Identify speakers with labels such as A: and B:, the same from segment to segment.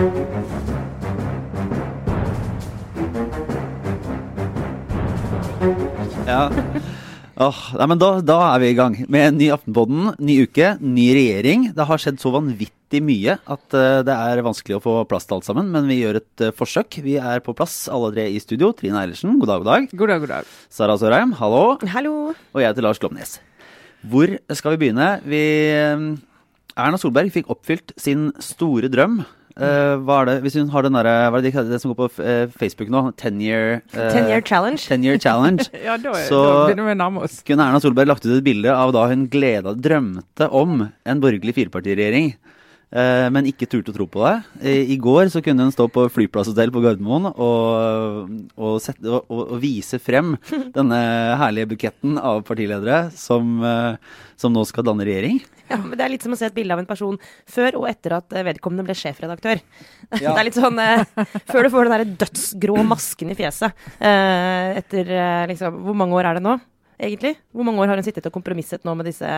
A: Ja. Oh, nei, men da, da er vi i gang med en ny Aftenpodden, ny uke, ny regjering. Det har skjedd så vanvittig mye at uh, det er vanskelig å få plass til alt sammen, men vi gjør et uh, forsøk. Vi er på plass alle tre i studio. Trine Eilertsen, god dag, god dag.
B: God dag, god dag.
A: Sara Sørheim, hallo.
C: Hallo.
A: Og jeg heter Lars Glomnes. Hvor skal vi begynne? Vi, eh, Erna Solberg fikk oppfylt sin store drøm. Eh, hva er det, hvis hun har den der, Hva er det, de det som går på eh, Facebook nå? Ten year, uh,
C: Ten year challenge.
A: 10 year challenge.
B: Ja, da,
A: Så-
B: da begynner vi å nærme oss.
A: kunne Erna Solberg lagt ut et bilde av da hun gleda, drømte om en borgerlig firepartiregjering. Eh, Men ikke turte å tro på det. I går så kunne hun stå på flyplasshotell på Gardermoen og, og, sette, og, og vise frem denne herlige buketten av partiledere som, eh, som nå skal danne regjering.
C: Ja, men Det er litt som å se et bilde av en person før og etter at eh, vedkommende ble sjefredaktør.
A: Ja.
C: Det er litt sånn eh, Før du får den der dødsgrå masken i fjeset. Eh, etter eh, liksom Hvor mange år er det nå, egentlig? Hvor mange år har hun sittet og kompromisset nå med disse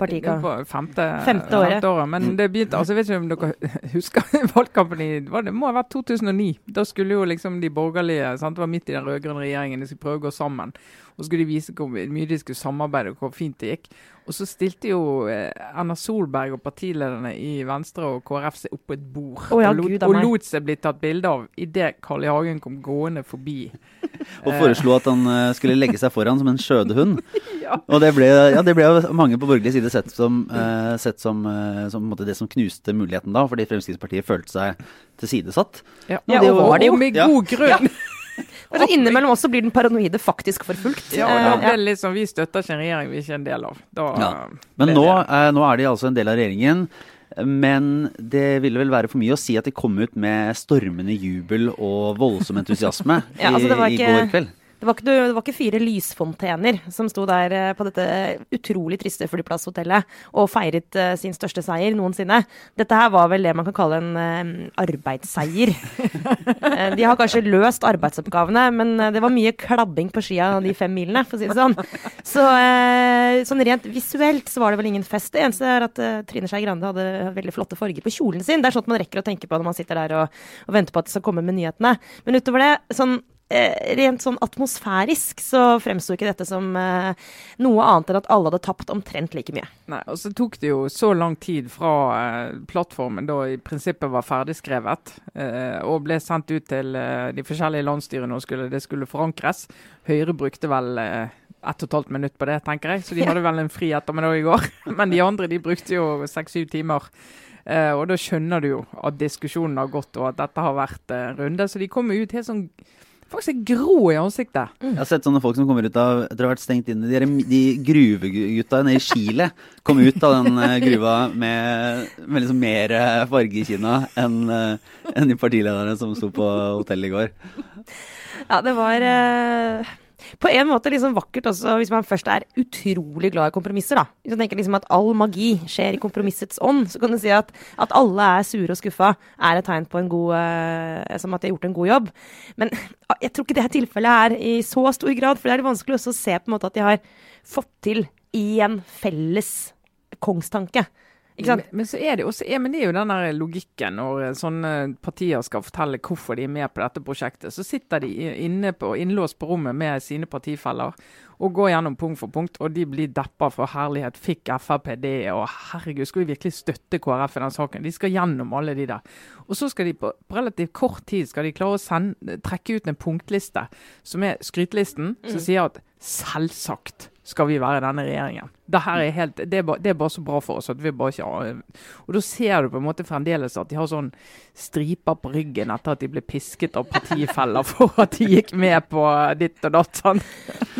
C: partika...
B: På femte,
C: Femte året.
B: Men det begynte altså, Jeg vet ikke om dere husker valgkampen i det Det må ha vært 2009. Da skulle jo liksom de borgerlige sant, Det var midt i den rød-grønne regjeringen. De skulle prøve å gå sammen. Og skulle de vise hvor mye de skulle samarbeide, og hvor fint det gikk. Og så stilte jo eh, Erna Solberg og partilederne i Venstre og KrF seg opp på et bord
C: oh, ja,
B: og, lot,
C: Gud
B: og lot seg bli tatt bilde av idet Carl I. Hagen kom gående forbi.
A: Og foreslo at han eh, skulle legge seg foran som en skjødehund.
B: Ja.
A: Og det ble, ja, det ble mange på borgerlig side sett som, uh, sett som, uh, som det som knuste muligheten da, fordi Fremskrittspartiet følte seg tilsidesatt.
B: Ja,
C: Ja,
A: det
C: og det jo.
B: Og med god grunn.
C: Men så innimellom også blir den paranoide faktisk forfulgt.
B: Ja, og da
C: Eh,
B: ble det litt sånn Vi støtter ikke en regjering vi ikke er en del av. Da
A: Ja. Men nå, eh, nå er de altså en del av regjeringen. Men det ville vel være for mye å si at de kom ut med stormende jubel og voldsom entusiasme
C: Ja, altså det var
A: i, i går kveld.
C: Det var, ikke, det var ikke fire lysfontener som sto der eh, på dette utrolig triste flyplasshotellet og feiret eh, sin største seier noensinne. Dette her var vel det man kan kalle en eh, arbeidsseier. Eh, de har kanskje løst arbeidsoppgavene, men eh, det var mye klabbing på skia de fem milene, for å si det sånn. Så eh, sånn rent visuelt så var det vel ingen fest. Det eneste er at eh, Trine Skei Grande hadde veldig flotte farger på kjolen sin. Det er sånt man rekker å tenke på når man sitter der og, og venter på at det skal komme med nyhetene. Men utover det, sånn eh, rent sånn atmosfærisk så fremsto ikke dette som eh, noe annet enn at alle hadde tapt omtrent like mye.
B: Nei, og så tok det jo så lang tid fra eh, plattformen da i prinsippet var ferdigskrevet, eh, og ble sendt ut til eh, de forskjellige landsstyrene og skulle, det skulle forankres. Høyre brukte vel eh, ett og et halvt minutt på det, tenker jeg, så de hadde vel en fri ettermiddag i går. Men de andre de brukte jo seks-syv timer. Eh, og da skjønner du jo at diskusjonen har gått, og at dette har vært eh, runde. Så de kommer ut helt sånn faktisk grå i ansiktet.
A: Jeg har sett sånne folk som kommer ut av etter å ha vært stengt inne. De, de gruvegutta nede i Chile kom ut av den eh, gruva med, med liksom mer eh, farge i kinna enn en de partilederne som sto på hotellet i går.
C: Ja, det var eh, på en måte liksom vakkert også, hvis man først er utrolig glad i kompromisser, da. Hvis man tenker liksom at all magi skjer i kompromissets ånd, så kan du si at at alle er sure og skuffa, er et tegn på en god eh, Som at de har gjort en god jobb. Men ah, jeg tror ikke det er tilfellet her i så stor grad, for det er vanskelig også å se på en måte at de har fått til en felles kongstanke.
B: Men, men, så er det, også, men det er jo den der logikken når eh, sånne partier skal fortelle hvorfor de er med på dette prosjektet. Så sitter de inne på, innlåst på rommet med sine partifeller og går gjennom punkt for punkt, og de blir deppa for herlighet. Fikk Frp det, og herregud, skal vi virkelig støtte KrF i den saken? De skal gjennom alle de der. Og så skal de på, på relativt kort tid skal de klare å sende, trekke ut en punktliste, som er skrytelisten, som sier at selvsagt skal vi være denne regjeringen. Er helt, det, er bare, det er bare så bra for oss at vi bare ikke har Og da ser du på en måte fremdeles at de har sånn striper på ryggen etter at de ble pisket av partifeller for at de gikk med på ditt og datt. Sånn.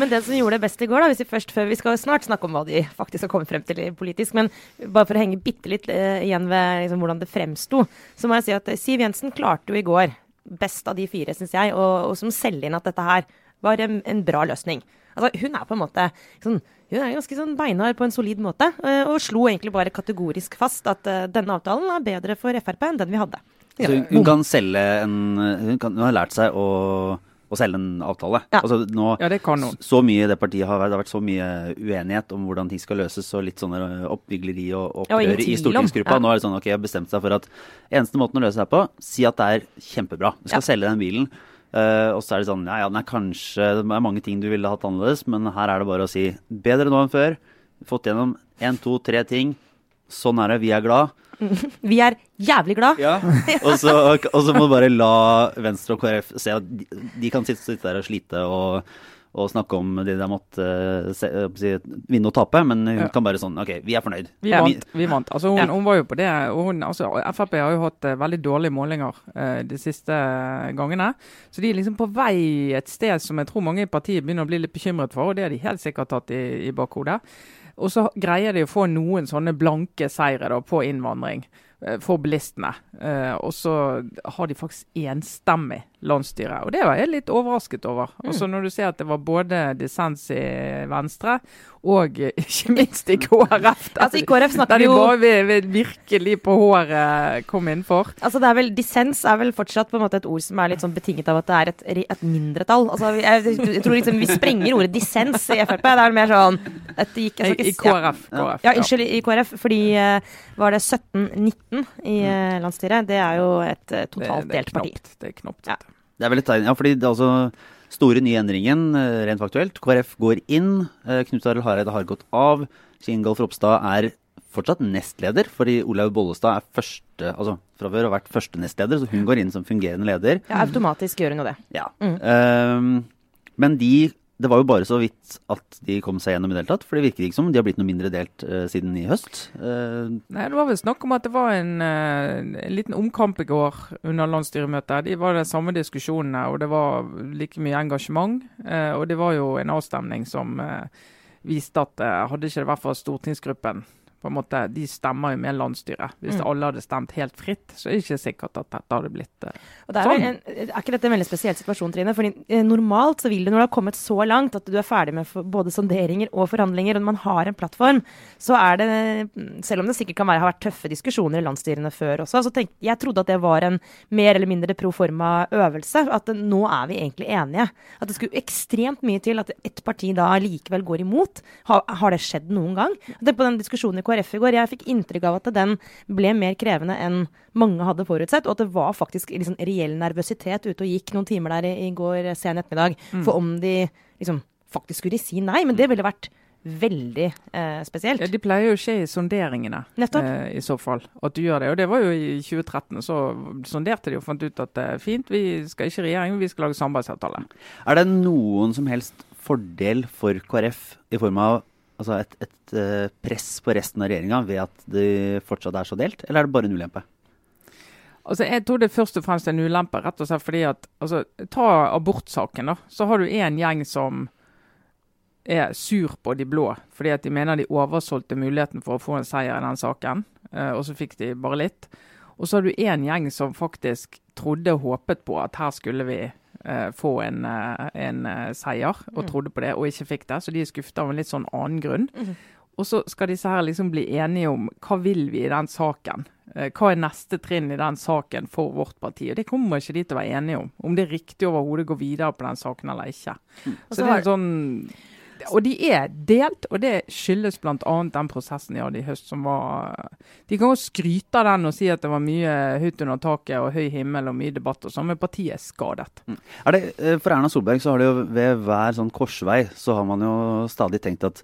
C: Men det som gjorde det best i går, da, hvis vi først, før vi skal snart snakke om hva de faktisk har kommet frem til politisk, men bare for å henge bitte litt uh, igjen ved liksom, hvordan det fremsto, så må jeg si at eh, Siv Jensen klarte jo i går, best av de fire, syns jeg, og, og som selger inn at dette her var en, en bra løsning. Altså, hun er på en måte sånn, hun er ganske sånn beinhard på en solid måte, eh, og slo egentlig bare kategorisk fast at eh, denne avtalen er bedre for Frp enn den vi hadde.
A: Så hun, hun kan selge en Hun, kan, hun har lært seg å å selge en avtale.
C: Ja.
A: Altså nå,
B: Ja, det kan hun.
A: Så mye det partiet har vært, det har vært så mye uenighet om hvordan ting skal løses, og litt sånne oppvigleri og
C: Ja,
A: opprør i stortingsgruppa.
C: Ja.
A: Nå er det sånn, ok, jeg har bestemt seg for at eneste måten å løse det her på, si at det er kjempebra. Du skal
C: Ja.
A: selge den bilen. Eh, og så er det sånn, ja, ja, den er kanskje, det er mange ting du ville hatt annerledes, men her er det bare å si, bedre nå enn før. Fått gjennom en, to, tre ting. Sånn er det, vi er glad.
C: Vi er jævlig glad.
A: Ja, og så, og så må du bare la Venstre og KrF se at de, de kan sitte, sitte der og slite og, og snakke om det de der måtte se, holdt på å si, vinne og tape, men hun
B: Ja.
A: kan bare sånn OK, vi er fornøyd.
B: Vi vant. vi vant. Altså, hun,
C: Ja.
B: hun var jo på det. og Hun, altså, Frp har jo hatt eh, veldig dårlige målinger eh, de siste gangene. Så de er liksom på vei et sted som jeg tror mange i partiet begynner å bli litt bekymret for, og det har de helt sikkert tatt i, i bakhodet. Og så greier de å få noen sånne blanke seire da, på innvandring eh, for bilistene. Eh, og så har de faktisk enstemmig landsstyre. Og det var jeg litt overrasket over.
C: Mm.
B: Og så når du ser at det var både dissens i Venstre og eh, ikke minst i KrF. der-
C: Altså, I KrF snakker
B: der
C: vi
B: de bare vil, vil virkelig på håret kom innenfor.
C: Altså det er vel, Dissens er vel fortsatt på en måte et ord som er litt sånn betinget av at det er et, et mindretall. Altså, jeg, jeg tror liksom vi sprenger ordet dissens i Frp. Det er mer sånn at det gikk, jeg
B: I,
C: skal
B: i
C: KrF.
B: KrF. KrF
C: Ja, unnskyld, i KrF. Fordi eh, var det 17-19 i eh, landsstyret? Det er jo et totalt
B: Det, det
C: delt parti.
B: Det er knapt.
C: Ja.
A: Det er vel et tegn, ja, fordi det er altså store nye endringen, eh, rent faktuelt. KrF går inn, eh, Knut Arild Hareide har gått av. Kjell Ingolf Ropstad er fortsatt nestleder, fordi Olaug Bollestad er første, altså fra før har vært første nestleder, så hun går inn som fungerende leder.
C: Ja, automatisk gjør hun jo det.
A: Ja.
C: Mm.
A: Um, men de Det var jo bare så vidt at de kom seg gjennom i det hele tatt. For det virker ikke som de har blitt noe mindre delt uh, siden i høst. Uh,
B: Nei, Det var vel snakk om at det var en, uh, en liten omkamp i går under landsstyremøtet. De var de samme diskusjonene, og det var like mye engasjement. Og det var jo en avstemning som viste at hadde ikke det vært for stortingsgruppen på en måte, De stemmer jo med landsstyret. Hvis
C: Mm.
B: alle hadde stemt helt fritt, så er det ikke sikkert at dette hadde blitt uh,
C: Og det er,
B: Sånn.
C: en, er ikke dette en veldig spesiell situasjon, Trine? Fordi eh, Normalt så vil det, når det har kommet så langt at du er ferdig med for, både sonderinger og forhandlinger, og man har en plattform, så er det Selv om det sikkert kan være, har vært tøffe diskusjoner i landsstyrene før også, så tenk, jeg trodde at det var en mer eller mindre pro forma øvelse. At det, nå er vi egentlig enige. At det skulle ekstremt mye til at ett parti da likevel går imot. Har, har det skjedd noen gang? Det på den diskusjonen i KrF i går, jeg fikk inntrykk av at den ble mer krevende enn mange hadde forutsett, og at det var faktisk liksom reell nervøsitet ute og gikk noen timer der i, i går sen ettermiddag for om de liksom faktisk skulle si nei. Men det ville vært veldig eh, spesielt.
B: Ja, De pleier jo å skje i sonderingene, eh, i så fall. At du gjør det. Og det var jo i 2013. Så sonderte de og fant ut at det er fint, vi skal ikke i regjering, vi skal lage samarbeidsavtale.
A: er det noen som helst fordel for KrF i form av altså et, et eh, press på resten av regjeringa ved at det fortsatt er så delt, eller er det bare en ulempe?
B: Altså, Jeg tror det først og fremst en ulempe, rett og slett fordi at altså, Ta abortsaken, da. Så har du en gjeng som er sur på de blå fordi at de mener de oversolgte muligheten for å få en seier i den saken, eh, og så fikk de bare litt. Og så har du en gjeng som faktisk trodde og håpet på at her skulle vi eh, få en, uh, en eh, seier, og
C: Mm.
B: trodde på det, og ikke fikk det. Så de er skuffa av en litt sånn annen grunn.
C: Mm.
B: Og så skal disse her liksom bli enige om hva vil vi i den saken. Hva er neste trinn i den saken for vårt parti? Og Det kommer ikke de til å være enige om. Om det er riktig overhodet å gå videre på den saken eller ikke. Så
C: så
B: det er en sånn og de er delt, og det skyldes bl.a. den prosessen de hadde i høst som var De kan jo skryte av den og si at det var mye høyt under taket og høy himmel og mye debatt og sånn, men partiet er skadet.
A: Er det, eh, for Erna Solberg så har det jo ved hver sånn korsvei så har man jo stadig tenkt at,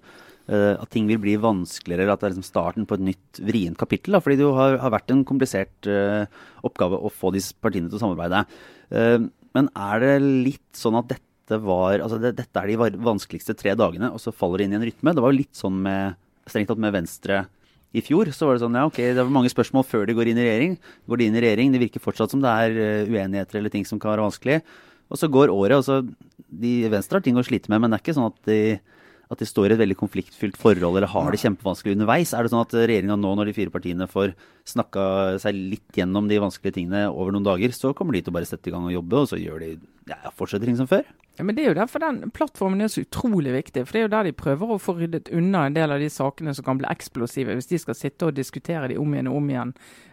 A: eh, at ting vil bli vanskeligere, eller at det er liksom starten på et nytt vrient kapittel. Da, fordi det har, har vært en komplisert uh, oppgave å få disse partiene til å samarbeide. Uh, men er det litt sånn at dette var altså det, Dette er de vanskeligste tre dagene, og så faller det inn i en rytme? Det var jo litt sånn med strengt tatt med Venstre i fjor. Så var det sånn ja, ok, det var mange spørsmål før de går inn i regjering. Går de inn i regjering, det virker fortsatt som det er eh, uenigheter eller ting som kan være vanskelig. Og så går året, og så de Venstre har ting å slite med, men det er ikke sånn at de, at de står i et veldig konfliktfylt forhold eller har det kjempevanskelig underveis. Er det sånn at regjeringa nå, når de fire partiene får snakka seg litt gjennom de vanskelige tingene over noen dager, så kommer de til å bare sette i gang og jobbe, og så gjør de ja, fortsetter ting som før?
B: Ja, men Det er jo derfor den plattformen er så utrolig viktig. For det er jo der de prøver å få ryddet unna en del av de sakene som kan bli eksplosive, hvis de skal sitte og diskutere de om igjen og om igjen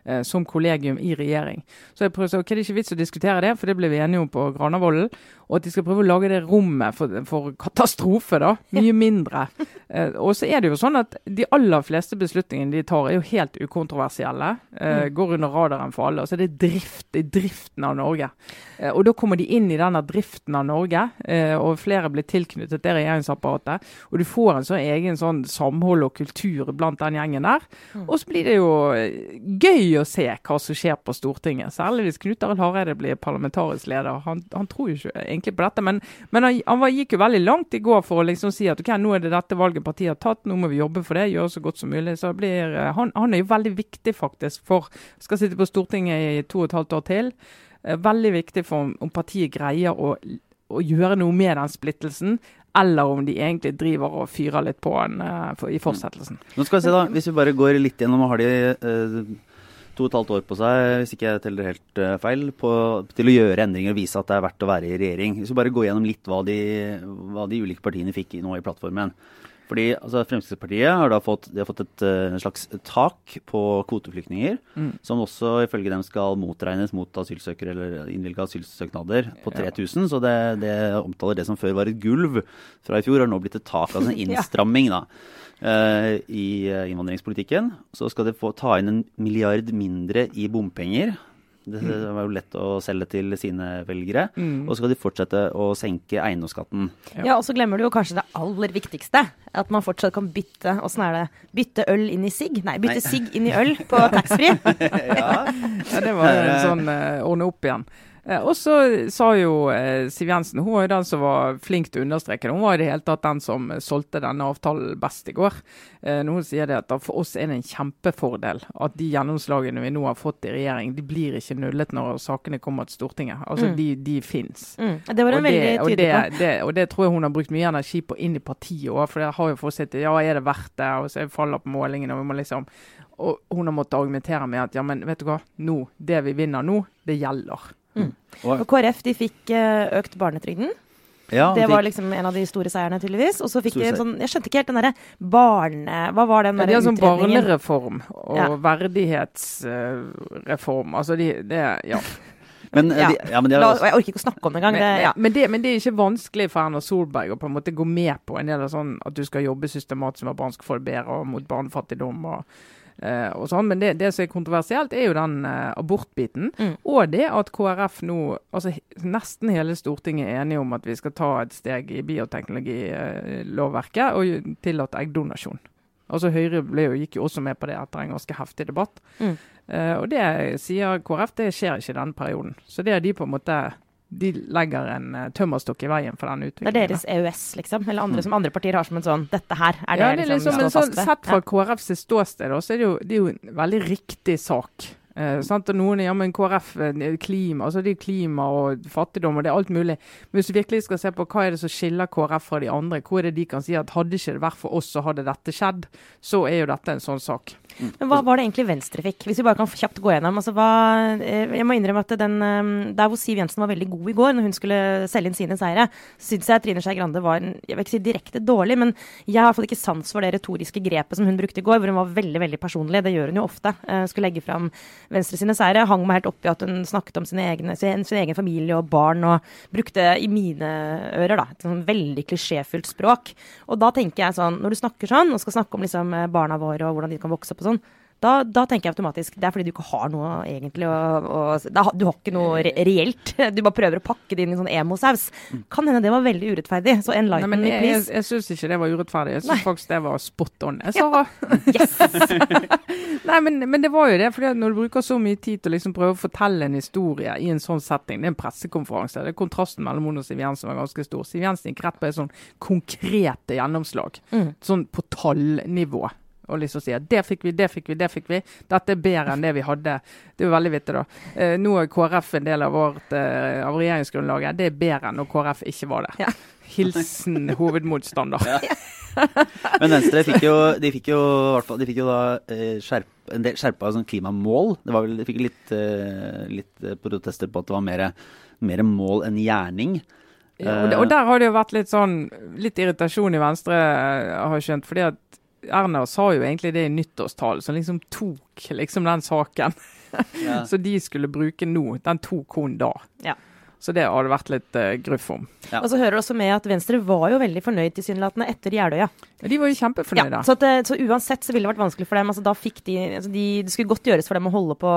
B: eh, som kollegium i regjering. Så jeg prøver å si, ok, Det er ikke vits å diskutere det, for det ble vi enige om på Granavolden. Og at de skal prøve å lage det rommet for, for katastrofe, da. Mye mindre. Eh, og så er det jo sånn at de aller fleste beslutningene de tar, er jo helt ukontroversielle. Eh,
C: Mm.
B: går under radaren for alle. Og så er det drift, driften av Norge. Eh, og da kommer de inn i denne driften av Norge, og flere blir tilknyttet det regjeringsapparatet. Og du får en sånn egen sånn samhold og kultur blant den gjengen der.
C: Mm.
B: Og så blir det jo eh, gøy å se hva som skjer på Stortinget. Særlig hvis Knut Arild Hareide blir parlamentarisk leder. Han, han tror jo ikke egentlig på dette, men, men han, han var, gikk jo veldig langt i går for å liksom si at ok, nå er det dette valget partiet har tatt, nå må vi jobbe for det, gjøre så godt som mulig. Så blir, eh, han, han er jo veldig viktig faktisk for Skal sitte på Stortinget i to og et halvt år til. Eh, Veldig viktig for om, om partiet greier å, å gjøre noe med den splittelsen, eller om de egentlig driver og fyrer litt på den uh, for, i fortsettelsen.
A: Nå skal vi se da, Hvis vi bare går litt gjennom, har de uh, to og et halvt år på seg, hvis ikke jeg teller helt uh, feil, på, til å gjøre endringer og vise at det er verdt å være i regjering. Hvis vi bare går gjennom litt hva de, hva de ulike partiene fikk nå i plattformen. Fordi altså, Fremskrittspartiet har da fått, de har fått et eh, slags tak på kvoteflyktninger,
B: Mm.
A: som også ifølge dem skal motregnes mot asylsøkere eller innvilga asylsøknader på
B: Ja.
A: 3000. Så det, det omtaler det som før var et gulv fra i fjor, har nå blitt et tak, altså en innstramming. da uh, i eh, innvandringspolitikken. Så skal de få ta inn en milliard mindre i bompenger. Det var jo lett å selge til sine velgere.
B: Mm.
A: Og så skal de fortsette å senke eiendomsskatten.
B: Ja.
C: Ja, og så glemmer du jo kanskje det aller viktigste. At man fortsatt kan bytte åssen er det, bytte øl inn i sigg? Nei, bytte sigg inn i øl på taxfree.
A: ja.
B: Ja, det var en sånn eh, ordne opp igjen. Eh, og så sa jo eh, Siv Jensen, hun var jo den som var flink til å understreke det. Hun var i det hele tatt den som eh, solgte denne avtalen best i går. Noen sier det at for oss er det en kjempefordel at de gjennomslagene vi nå har fått i regjering, de blir ikke nullet når sakene kommer til Stortinget. Altså,
C: Mm.
B: de, de fins.
C: Mm. Det var hun
B: og, det,
C: veldig
B: og,
C: tydelig
B: det,
C: på.
B: det, og det tror jeg hun har brukt mye energi på inn i partiet òg. For det har jo fortsatt ja, er det verdt det? Og så faller på målingene. Og, vi må liksom, og hun har måttet argumentere med at ja, men vet du hva, nå, det vi vinner nå, det gjelder.
C: Og KrF de fikk eh, økt barnetrygden.
A: Ja,
C: Det
A: de-
C: var liksom en av de store seierne, tydeligvis. Og så fikk de en sånn Jeg skjønte ikke helt den derre barne... Hva var den
B: Ja, de sånn
C: utredningen?
B: barnereform og
C: Ja.
B: verdighetsreform. altså de, det, ja.
A: men, eh,
C: Ja.
A: de, ja, men de har
C: La, jeg orker ikke å snakke om det engang.
B: Men,
C: Det, ja.
B: men, det, men det er ikke vanskelig for Erna Solberg å på en måte gå med på en del av sånn at du skal jobbe systematisk med at barn skal få det bedre og mot barnefattigdom og, eh, og sånn. Men det, det som er kontroversielt, er jo den eh, abortbiten.
C: Mm.
B: Og det at KrF nå, altså nesten hele Stortinget er enige om at vi skal ta et steg i bioteknologilovverket og jo- tillate eggdonasjon. Altså Høyre jo, gikk jo også med på det etter en ganske heftig debatt.
C: Mm.
B: Eh, og det sier KrF, det skjer ikke i denne perioden. Så det er de på en måte De legger en uh, tømmerstokk i veien for den utviklingen.
C: Det er deres EØS, liksom. Eller andre som andre partier har som en sånn Dette her er det,
B: ja, det er liksom,
C: liksom,
B: en sånn. Sett fra
C: Ja.
B: KrFs ståsted, så er det, jo, det er jo en veldig riktig sak. Eh, sant? Og noen ja, men KrF, eh, klima, altså det er klima og fattigdom og det er alt mulig. Men hvis du virkelig skal se på hva er det som skiller KrF fra de andre, hvor er det de kan si at hadde ikke det vært for oss, så hadde dette skjedd, så er jo dette en sånn sak.
C: Men hva var det egentlig Venstre fikk? Hvis vi bare kan kjapt gå gjennom. Altså, hva, eh, jeg må innrømme at den, eh, der hvor Siv Jensen var veldig god i går, når hun skulle selge inn sine seire, syns jeg Trine Skei Grande var jeg vil ikke si direkte dårlig, men jeg har i hvert fall ikke sans for det retoriske grepet som hun brukte i går, hvor hun var veldig veldig personlig. Det gjør hun jo ofte. Skulle legge fram Venstre sine seire. Hang meg helt opp i at hun snakket om sine egne, sin, sin egen familie og barn, og brukte i mine ører da, et sånn veldig klisjéfylt språk. Og da tenker jeg sånn, når du snakker sånn, og skal snakke om liksom barna våre og hvordan de kan vokse opp og sånn, da, da tenker jeg automatisk det er fordi du ikke har noe egentlig å, å da, Du har ikke noe re reelt. Du bare prøver å pakke det inn i sånn emosaus. Kan hende det var veldig urettferdig. Så
B: en
C: enlighten
B: men
C: me,
B: jeg, jeg, jeg syns ikke det var urettferdig. Jeg
C: Nei.
B: syns faktisk det var spot on. Jeg sa
C: Yes!
B: Nei, men, men det var jo det. For Når du bruker så mye tid til å liksom prøve å fortelle en historie i en sånn setting, det er en pressekonferanse, det er kontrasten mellom hun og Siv Jensen var ganske stor. Siv Jensen gikk rett på et sånn konkrete gjennomslag.
C: Mm.
B: Sånn på tallnivå. Og liksom si at det fikk vi, det fikk vi, det fikk vi. Dette er bedre enn det vi hadde. Det er jo veldig vittig, da. Eh, nå er KrF en del av vårt eh, av regjeringsgrunnlaget. Det er bedre enn når KrF ikke var det.
C: Ja.
B: Hilsen hovedmotstander.
A: Men Venstre fikk jo, de fikk jo, de fikk jo da eh, skjerp, en del skjerpa sånn klimamål. Det var vel, de fikk litt, eh, litt eh, protester på at det var mer, mer mål enn gjerning.
B: Ja, og, og, der har det jo vært litt sånn litt irritasjon i Venstre, har jeg skjønt. fordi at Erna sa jo egentlig det i nyttårstalen, som liksom tok liksom den saken. Ja. så de skulle bruke nå. Den tok hun da.
C: Ja.
B: Så det har det vært litt uh, gruff om.
C: Ja. Og så hører det også med at Venstre var jo veldig fornøyd tilsynelatende etter Jeløya.
B: Ja, de var jo kjempefornøyde.
C: Ja, så, at, eh, så, uansett så ville det vært vanskelig for dem. Altså, da fikk de, altså, de, Det skulle godt gjøres for dem å holde på,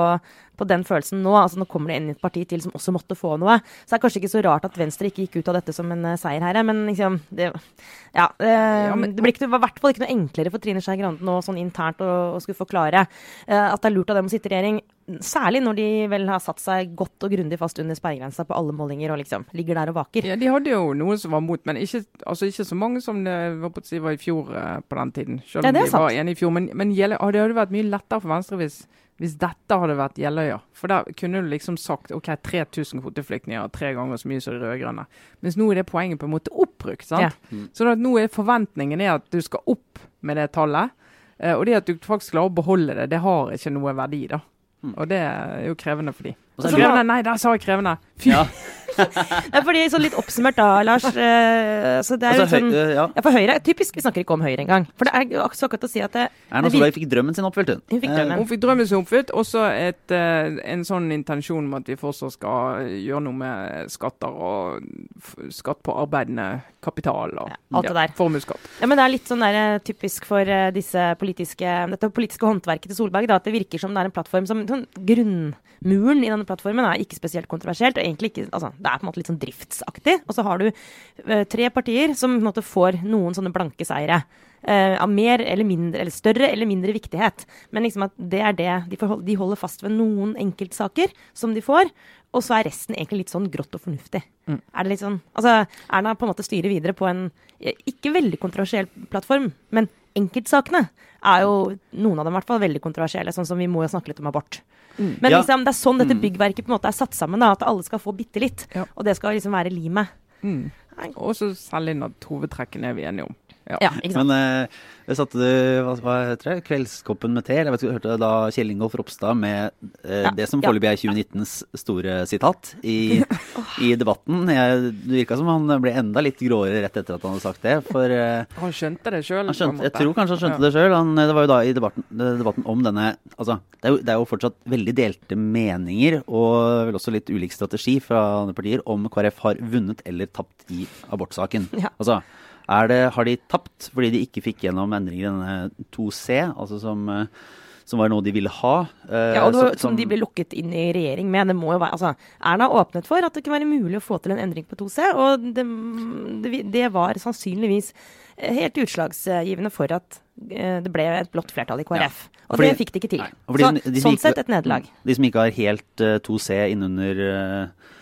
C: på den følelsen nå. Altså, nå kommer det inn et parti til som også måtte få noe. Så det er kanskje ikke så rart at Venstre ikke gikk ut av dette som en uh, seier her, men liksom det, ja, uh, ja men, det, ikke, det var i hvert fall ikke noe enklere for Trine Skei Grande nå sånn internt å, å skulle forklare at det er lurt av dem å sitte i regjering. Særlig når de vel har satt seg godt og grundig fast under sperregrensa på alle målinger og liksom ligger der og vaker.
B: Ja, De hadde jo noen som var mot, men ikke, altså ikke så mange som det var, på, si, var i fjor eh, på den tiden. Selv om ja, de sant. var enige i fjor. Men, men det hadde vært mye lettere for Venstre hvis, hvis dette hadde vært Jeløya. For da kunne du liksom sagt OK, 3000 kvoteflyktninger, tre ganger så mye som de rød-grønne. Mens nå er det poenget på en måte oppbrukt. sant? Ja. Mm. Så nå er forventningen er at du skal opp med det tallet. Uh, og det at du faktisk klarer å beholde det, det har ikke noe verdi, da. Og det er jo krevende for de. Krevende, nei, da sa jeg krevende. Fy! Ja.
C: ja, fordi så litt oppsummert da, Lars. Eh, så det er altså, sånn, høy, ja. ja. for Høyre, Typisk vi snakker ikke om Høyre engang. For det er så akkurat å si at det,
A: Erna Solberg fikk drømmen sin oppfylt, hun.
C: Hun fikk drømmen,
B: hun fikk drømmen sin oppfylt. Og så uh, en sånn intensjon om at vi fortsatt skal gjøre noe med skatter og skatt på arbeidende kapital og
C: ja, alt det der.
B: formuesskatt.
C: Ja, men det er litt sånn der, eh, typisk for disse politiske, dette politiske håndverket til Solberg, da, at det virker som det er en plattform som sånn grunnmuren i denne plattformen er ikke spesielt kontroversielt. og egentlig ikke, altså, Det er på en måte litt sånn driftsaktig. Og så har du uh, tre partier som på en måte får noen sånne blanke seire. Uh, av mer eller mindre, eller større eller mindre viktighet. Men liksom at det er det. De, forhold, de holder fast ved noen enkeltsaker som de får. Og så er resten egentlig litt sånn grått og fornuftig. Mm. Er det litt sånn, altså Erna på en måte styrer videre på en ikke veldig kontroversiell plattform, men enkeltsakene er jo noen av dem i hvert fall veldig kontroversielle, sånn som vi må jo snakke litt om abort. Mm. Men ja. liksom, det er sånn dette mm. byggverket på en måte er satt sammen, da, at alle skal få bitte litt. Ja. Og det skal liksom være limet.
B: Mm. Og så selge inn at hovedtrekkene er vi enige om.
C: Ja. ja ikke sant?
A: Men eh, satte du hva, hva heter det, Kveldskoppen med te? Eller jeg vet ikke, hørte da Kjell Ingolf Ropstad med eh, ja. det som foreløpig er 2019s store sitat i, i debatten. Jeg, det virka som han ble enda litt gråere rett etter at han hadde sagt det. For, eh,
B: han skjønte det sjøl?
A: Jeg tror kanskje han skjønte ja. det sjøl. Det var jo da i debatten, debatten om denne altså, det er, jo, det er, jo, fortsatt veldig delte meninger, og vel også litt ulik strategi fra andre partier, om KrF har vunnet eller tapt i abortsaken. Ja. Altså, det, har de tapt fordi de ikke fikk gjennom endringer i denne 2C, altså som, eh, som var noe de ville ha?
C: Eh, ja, og det, som, som, de ble lukket inn i regjering med. Det må jo være, altså, Erna åpnet for at det kunne være mulig å få til en endring på 2C, og det, det, det var sannsynligvis helt utslagsgivende for at eh, det ble et blått flertall i KrF. Ja, og det fikk de ikke til. Så, de, de sånn sett et nederlag.
A: De som ikke har helt uh, 2C innunder uh,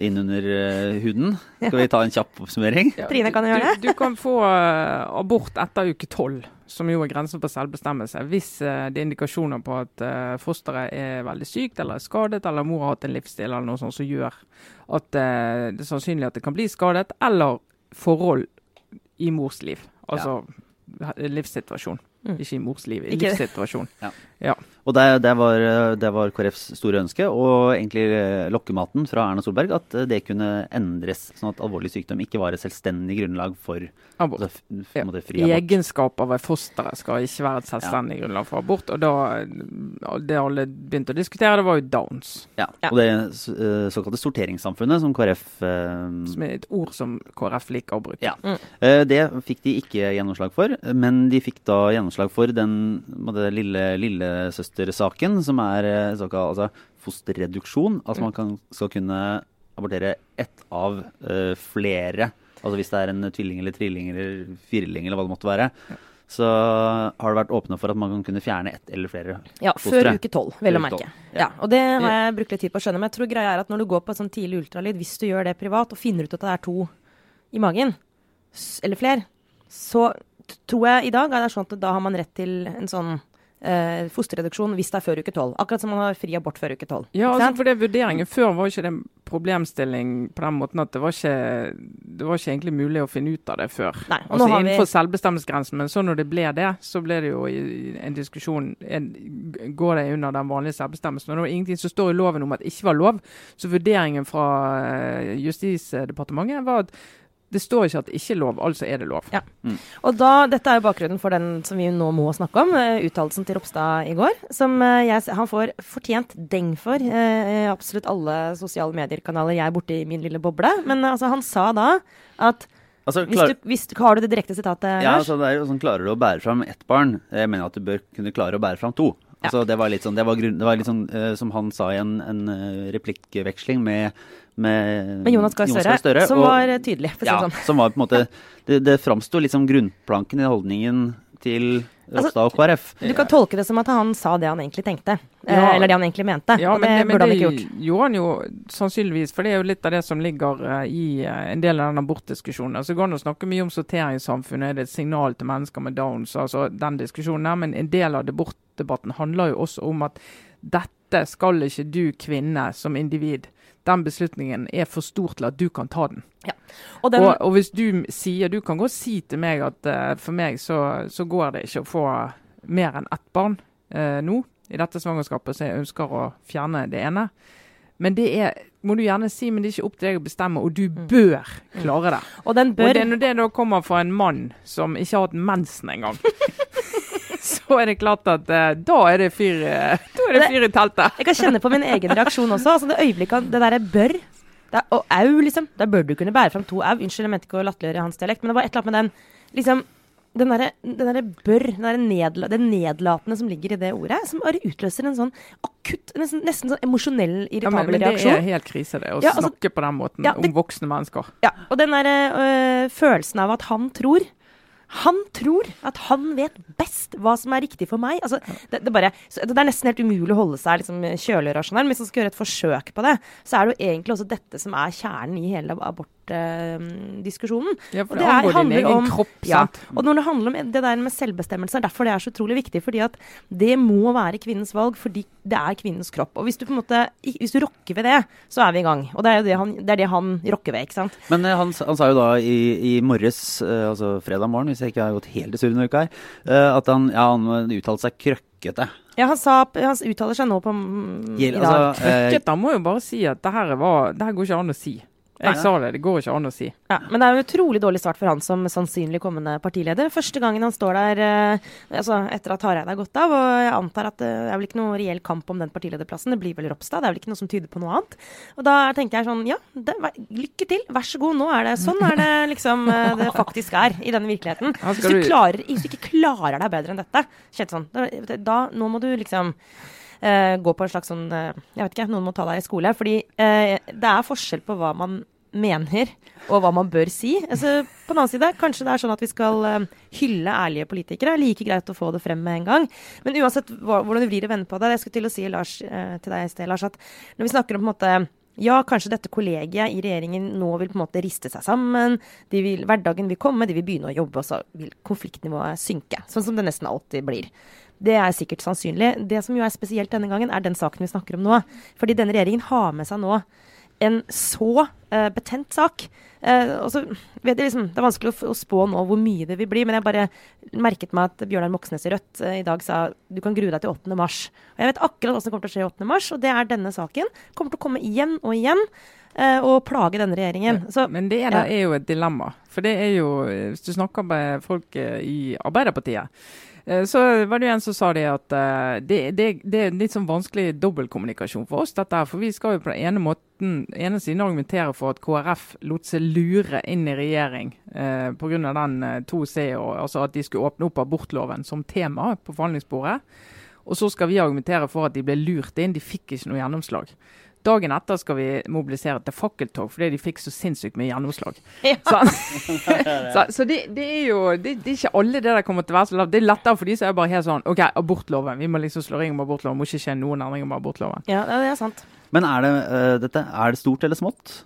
A: innunder uh, huden. Skal vi ta en kjapp oppsummering?
C: Ja, Trine kan gjøre
B: det. Du, du kan få uh, abort etter uke tolv, som jo er grensen på selvbestemmelse, hvis uh, det er indikasjoner på at fosteret er veldig sykt eller er skadet, eller mor har hatt en livsstil eller noe sånt som gjør at det er sannsynlig at det kan bli skadet, eller forhold i mors liv. Altså ja. livssituasjon. Mm. Ikke i mors liv, i livssituasjon. Ja.
A: ja. Og det, det, var, det, var, KrFs store ønske, og egentlig lokkematen fra Erna Solberg, at det kunne endres, sånn at alvorlig sykdom ikke var et selvstendig grunnlag for
B: abort. Altså, ja. fri abort. Egenskaper ved fosteret skal ikke være et selvstendig ja. grunnlag for abort. Og da, det alle begynte å diskutere, det var jo Downs.
A: Ja, og det eh, såkalte sorteringssamfunnet som KrF eh,
B: Som er et ord som KrF liker å bruke.
A: Ja. Mm. Eh, det fikk de ikke gjennomslag for, men de fikk da gjennomslag for den lille lillesøstersaken, som er eh, såkalt altså, fosterreduksjon. Altså man kan, skal kunne abortere ett av uh, flere Altså hvis det er en tvilling eller trilling eller firling eller hva det måtte være. Så har det vært åpne for at man kan kunne fjerne ett eller flere
C: Ja, før uke tolv, vel å merke. Ja. ja. Og det har jeg brukt litt tid på å skjønne. Men jeg tror greia er at når du går på sånn tidlig ultralyd, hvis du gjør det privat og finner ut at det er to i magen, eller flere, så tror jeg i dag er det sånn at da har man rett til en sånn eh, fosterreduksjon hvis det er før uke tolv. Akkurat som man har fri abort før uke tolv.
B: Ja, altså for det vurderingen Før var ikke det problemstilling på den måten at det var ikke, det var ikke egentlig mulig å finne ut av det før.
C: Nei,
B: altså
C: har vi-
B: Innenfor selvbestemmelsesgrensen, men så når det ble det, så ble det jo en diskusjon en, Går det under den vanlige selvbestemmelsen? Og det var ingenting som står i loven om at det ikke var lov. Så vurderingen fra eh, Justisdepartementet var at det står ikke at det ikke er lov, altså er det lov.
C: Ja. Og da, Dette er jo bakgrunnen for den som vi nå må snakke om, uh, uttalelsen til Ropstad i går. Som eh, jeg, han får fortjent deng for eh, absolutt alle sosiale medier-kanaler jeg er borte i min lille boble. Men altså, han sa da at
A: Altså,
C: hvis du, hvis, Har du det direkte sitatet?
A: ja, altså, det er jo sånn, Klarer du å bære fram ett barn? Jeg mener at du bør kunne klare å bære fram to. Altså, det var litt sånn, det var grunn, det var litt sånn uh, som han sa i en, en eh, replikkveksling med, med,
C: Med Jonas Gahr Støre, som
A: og-
C: var eh, tydelig. For å si
A: Ja,
C: sånn.
A: som var på en måte Det, det framsto litt som grunnplanken i holdningen til
C: Altså,
A: Ropstad og KrF.
C: Du kan tolke det som at han sa det han egentlig tenkte. eh,
B: Ja.
C: eller det han egentlig mente.
B: Ja, men
C: det,
B: det, men
C: burde han ikke gjort.
B: gjorde han jo sannsynligvis, for det er jo litt av det som ligger eh, i en del av den abortdiskusjonen. Altså, det går an å snakke mye om sorteringssamfunnet, er det et signal til mennesker med downs, altså den diskusjonen der, men en del av abortdebatten handler jo også om at dette skal ikke du kvinne som individ. Den beslutningen er for stor til at du kan ta den.
C: Og den,
B: Og, og hvis du sier Du kan godt si til meg at uh, for meg så, så går det ikke å få mer enn ett barn uh, nå i dette svangerskapet, så jeg ønsker å fjerne det ene. Men det er, må du gjerne si, men det er ikke opp til deg å bestemme, og du bør klare det.
C: og den
B: Og det, når det da kommer fra en mann som ikke har hatt mensen engang, så er det klart at eh, da er det fyr, eh, er det fyr i teltet.
C: Jeg kan kjenne på min egen reaksjon også. Altså det øyeblikket Det derre bør det er, Og au, liksom. Da bør du kunne bære fram to au. Unnskyld, jeg mente ikke å latterliggjøre hans dialekt, men det var et eller annet med den liksom den derre den derre bør, den der nedla, det nedlatende som ligger i det ordet, som bare utløser en sånn akutt, nesten, nesten sånn emosjonell,
B: Ja,
C: irritabel
B: men, men det
C: reaksjon.
B: er helt krise, det. Å
C: Ja, altså-
B: snakke på den måten
C: Ja, det-
B: om voksne mennesker.
C: Ja, og den derre øh, følelsen av at han tror han tror at han vet best hva som er riktig for meg. Altså, det, det, bare, det er nesten helt umulig å holde seg liksom, kjølig rasjonell. Men hvis man skal gjøre et forsøk på det, så er det jo egentlig også dette som er kjernen i hele abortdiskusjonen.
B: Ja, for
C: Og
B: det,
C: det er- handler om-
B: kropp,
C: ja. Og når det handler om det der med selvbestemmelse, er derfor det er så utrolig viktig. Fordi at det må være kvinnens valg, fordi det er kvinnens kropp. Og hvis du på en måte, hvis du rokker ved det, så er vi i gang. Og det er jo det han, det er det han rokker ved, ikke sant.
A: Men eh, han, han sa jo da i, i morges, uh, altså fredag morgen, hvis jeg ikke har gått helt i surr denne uka her, uh, at han, ja, han uttalte seg krøkkete.
C: Ja, han, sa, han uttaler seg nå på mm, i dag.
A: altså, eh,
B: han må jo bare si at det her, var, det her går ikke an å si. Jeg sa det, det går ikke an å si.
C: Ja, men det er jo en utrolig dårlig start for han som sannsynlig kommende partileder. Første gangen han står der eh, altså etter at Hareide er gått av, og jeg antar at eh, det er vel ikke noe reell kamp om den partilederplassen. Det blir vel Ropstad. Det er vel ikke noe som tyder på noe annet. Og da tenker jeg sånn, ja, det, lykke til, vær så god. Nå er det sånn er det liksom eh, det faktisk er i denne virkeligheten. Hvis du, klarer, hvis du ikke klarer deg bedre enn dette, Kjetil, da, da nå må du liksom Uh, gå på en slags sånn uh, Jeg vet ikke, noen må ta deg i skole. Fordi uh, det er forskjell på hva man mener, og hva man bør si. Altså, på den annen side, kanskje det er sånn at vi skal eh, hylle ærlige politikere. Like greit å få det frem med en gang. Men uansett hvordan du vrir og vender på det, jeg skulle til å si Lars, eh, til deg i sted, Lars, at når vi snakker om på en måte ja, kanskje dette kollegiet i regjeringen nå vil på en måte riste seg sammen. De vil, hverdagen vil komme, de vil begynne å jobbe, og så vil konfliktnivået synke. Sånn som det nesten alltid blir. Det er sikkert sannsynlig. Det som jo er spesielt denne gangen, er den saken vi snakker om nå. Fordi denne regjeringen har med seg nå en så uh, betent sak. Uh, og så vet jeg liksom, Det er vanskelig å, å spå nå hvor mye det vil bli, men jeg bare merket meg at Bjørnar Moxnes i Rødt uh, i dag sa du kan grue deg til 8. mars. Og Jeg vet akkurat hva som kommer til å skje 8. mars, og det er denne saken. Kommer til å komme igjen og igjen eh, og plage denne regjeringen. Så,
B: Men det er,
C: ja.
B: er jo et dilemma. For det er jo, eh, hvis du snakker med folk eh, i Arbeiderpartiet, eh, så var det jo en som sa det at eh, det, det, det er litt sånn vanskelig dobbeltkommunikasjon for oss. dette her, For vi skal jo på den ene måten, ene siden argumentere for at KrF lot seg lure inn i regjering eh, pga. den eh, 2C, og, altså at de skulle åpne opp abortloven som tema på forhandlingsbordet. Og så skal vi argumentere for at de ble lurt inn, de fikk ikke noe gjennomslag. Dagen etter skal vi mobilisere til fakkeltog fordi de fikk så sinnssykt mye gjennomslag.
C: Ja.
B: Så, så, så det, det er jo det, det er ikke alle det der kommer til å være så lavt. Det er lettere for de som er bare helt sånn OK, abortloven. Vi må liksom slå ring om abortloven. Må ikke skje noen endringer med abortloven.
C: ja, det er sant.
A: Men er det, uh, dette, er det stort eller smått?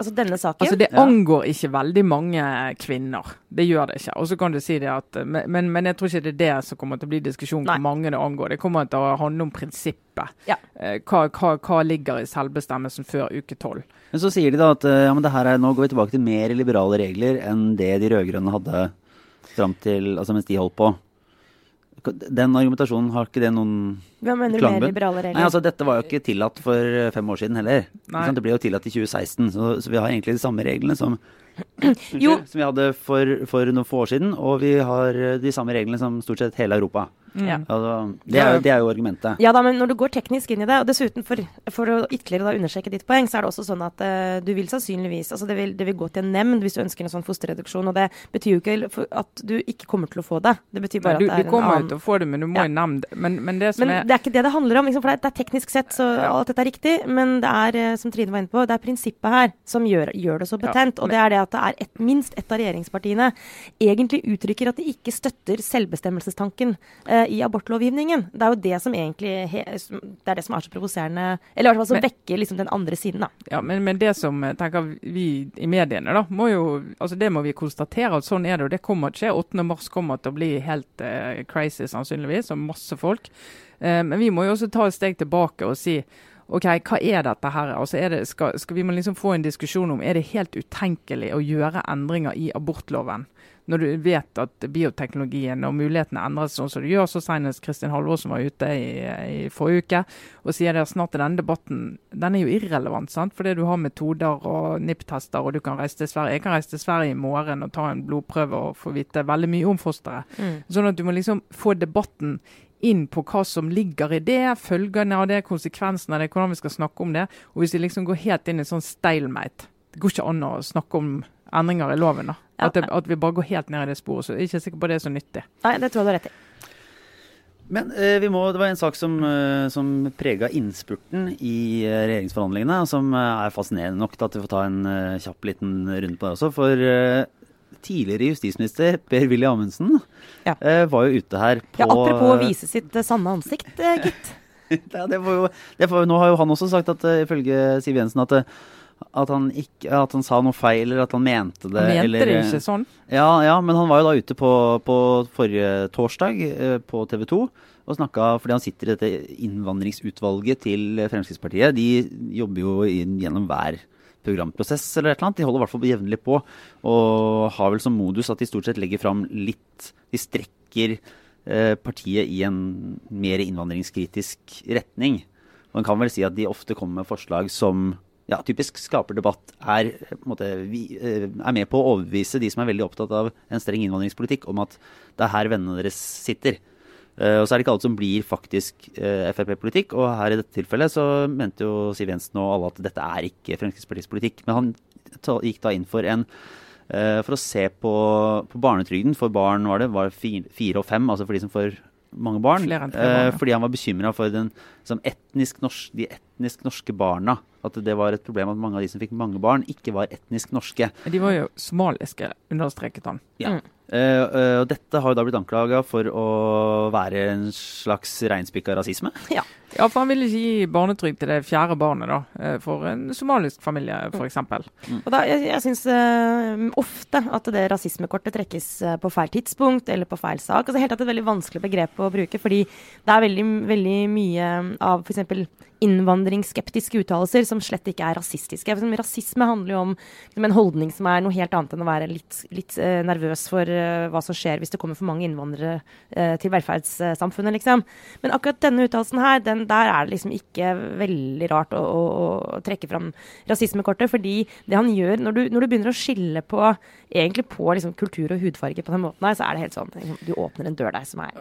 C: Altså denne saken.
B: Altså Det angår ikke veldig mange kvinner. Det gjør det ikke. Og så kan du si det at, men, men jeg tror ikke det er det som kommer til å bli diskusjon hvor mange det angår. Det kommer til å handle om prinsippet.
C: Ja.
B: Eh, Hva, hva, hva ligger i selvbestemmelsen før uke tolv?
A: Men så sier de da at eh, ja, men det her er, nå går vi tilbake til mer liberale regler enn det de rød-grønne hadde fram til, altså mens de holdt på. Den argumentasjonen, har ikke det noen
C: Hva mener du
A: klangbunn?
C: mer liberale regler?
A: Nei, altså Dette var jo ikke tillatt for eh, fem år siden heller.
B: Nei.
A: Det ble jo tillatt i 2016, så, så vi har egentlig de samme reglene som,
C: Jo.
A: Som vi hadde for, for noen få år siden. Og vi har eh, de samme reglene som stort sett hele Europa.
C: Ja.
A: Altså, det, er, det er jo argumentet.
C: Ja da, men når du går teknisk inn i det, og dessuten for, for å ytterligere da understreke ditt poeng, så er det også sånn at uh, du vil sannsynligvis altså det vil, det vil gå til en nemnd hvis du ønsker en sånn fosterreduksjon. Og det betyr jo ikke at du ikke kommer til å få det. Det betyr
B: Nei,
C: bare
B: du,
C: at det er en
B: kommer jo
C: annen
B: til å få det, men du må
C: Ja.
B: i nemnd. Men, men det som
C: Men
B: er
C: det er ikke det det handler om. Liksom, for det er, det er teknisk sett så
B: Ja.
C: alt dette er riktig. Men det er, eh, som Trine var inne på, det er prinsippet her som gjør, gjør det så
B: Ja,
C: betent. og det er det at det er et, minst ett av regjeringspartiene egentlig uttrykker at de ikke støtter selvbestemmelsestanken eh, i abortlovgivningen. Det er jo det som egentlig det er det som er så provoserende. Eller i hvert fall som
B: Men-
C: vekker liksom den andre siden, da.
B: Ja, men, men det som eh, tenker vi i mediene, da, må jo altså det må vi konstatere at sånn er det. Og det kommer til å skje. 8. mars kommer til å bli helt uh, crazy, sannsynligvis, og masse folk. Uh, men vi må jo også ta et steg tilbake og si OK, hva er dette her? Altså er det, skal, skal vi må liksom få en diskusjon om er det helt utenkelig å gjøre endringer i abortloven? Når du vet at bioteknologien og mulighetene endres sånn som det gjør, så senest Kristin Halvorsen var ute i, i forrige uke og sier det at snart er denne debatten den er jo irrelevant. sant? Fordi du har metoder og NIPT-tester, og du kan reise til Sverige. Jeg kan reise til Sverige i morgen og ta en blodprøve og få vite veldig mye om fosteret. Sånn at du må liksom få debatten inn på hva som ligger i det, følgene av det, konsekvensene av det, hvordan vi skal snakke om det. Og hvis vi liksom går helt inn i sånn stalemate Det går ikke an å snakke om endringer i loven. da.
C: Ja.
B: At, det, at vi bare går helt ned i det sporet. så Jeg er ikke sikker på det er så nyttig.
C: Nei, det tror jeg du har rett i.
A: Men eh, vi må, det var en sak som, uh, som prega innspurten i eh, regjeringsforhandlingene, og som eh, er fascinerende nok til at vi får ta en eh, kjapp liten runde på det også. For eh, tidligere justisminister Per-Willy Amundsen
C: Ja.
A: eh, var jo ute her på
C: Ja, apropos å vise sitt eh, sanne ansikt, eh, gitt.
A: ja, det var jo, det var, nå har jo han også sagt at eh, ifølge Siv Jensen at, eh, at, han ikke, at han sa noe feil, eller at han mente det.
B: Han Mente
A: eller,
B: det ikke sånn?
A: Ja, ja, men han var jo da ute på, på forrige torsdag eh, på TV 2 og snakka fordi han sitter i dette innvandringsutvalget til Fremskrittspartiet. De jobber jo inn, gjennom hver programprosess eller et eller annet. De holder i hvert fall jevnlig på og har vel som modus at de stort sett legger fram litt De strekker eh, partiet i en mer innvandringskritisk retning. Man kan vel si at de ofte kommer med forslag som ja, typisk skaper debatt, er, på måte, vi, eh, er med på å overbevise de som er veldig opptatt av en streng innvandringspolitikk, om at det er her vennene deres sitter. Eh, og så er det ikke alt som blir faktisk eh, Frp-politikk, og her i dette tilfellet så mente jo Siv Jensen og alle at dette er ikke Fremskrittspartiets politikk. Men han gikk da inn for en eh, for å se på, på barnetrygden for barn var det, var fire og fem, altså for de som får mange barn.
B: Flere tre barn,
A: eh, fordi han var bekymra for den, som etnisk norsk, de etnisk norske barna. At det var et problem at mange av de som fikk mange barn, ikke var etnisk norske.
B: De var jo somaliske, understreket han.
A: Ja. Eh, og dette har jo da blitt anklaga for å være en slags reinspikka rasisme.
C: Ja.
B: Ja, for han ville ikke gi barnetrygd til det fjerde barnet, da. eh, For en somalisk familie, f.eks.
C: Og da, jeg jeg syns uh, ofte at det rasismekortet trekkes eh, på feil tidspunkt eller på feil sak. Altså helt tatt et veldig vanskelig begrep å bruke, fordi det er veldig, veldig mye av f.eks. innvandringsskeptiske uttalelser som slett ikke er rasistiske. Rasisme handler jo om liksom, en holdning som er noe helt annet enn å være litt, litt eh, nervøs for eh, hva som skjer hvis det kommer for mange innvandrere eh, til velferdssamfunnet, liksom. Men akkurat denne uttalelsen her, den, der er det liksom ikke veldig rart å, å, å trekke fram rasismekortet. Fordi det han gjør, når du, når du begynner å skille på egentlig på liksom, kultur og hudfarge på den måten her, så er det helt sånn liksom, Du åpner en dør der som er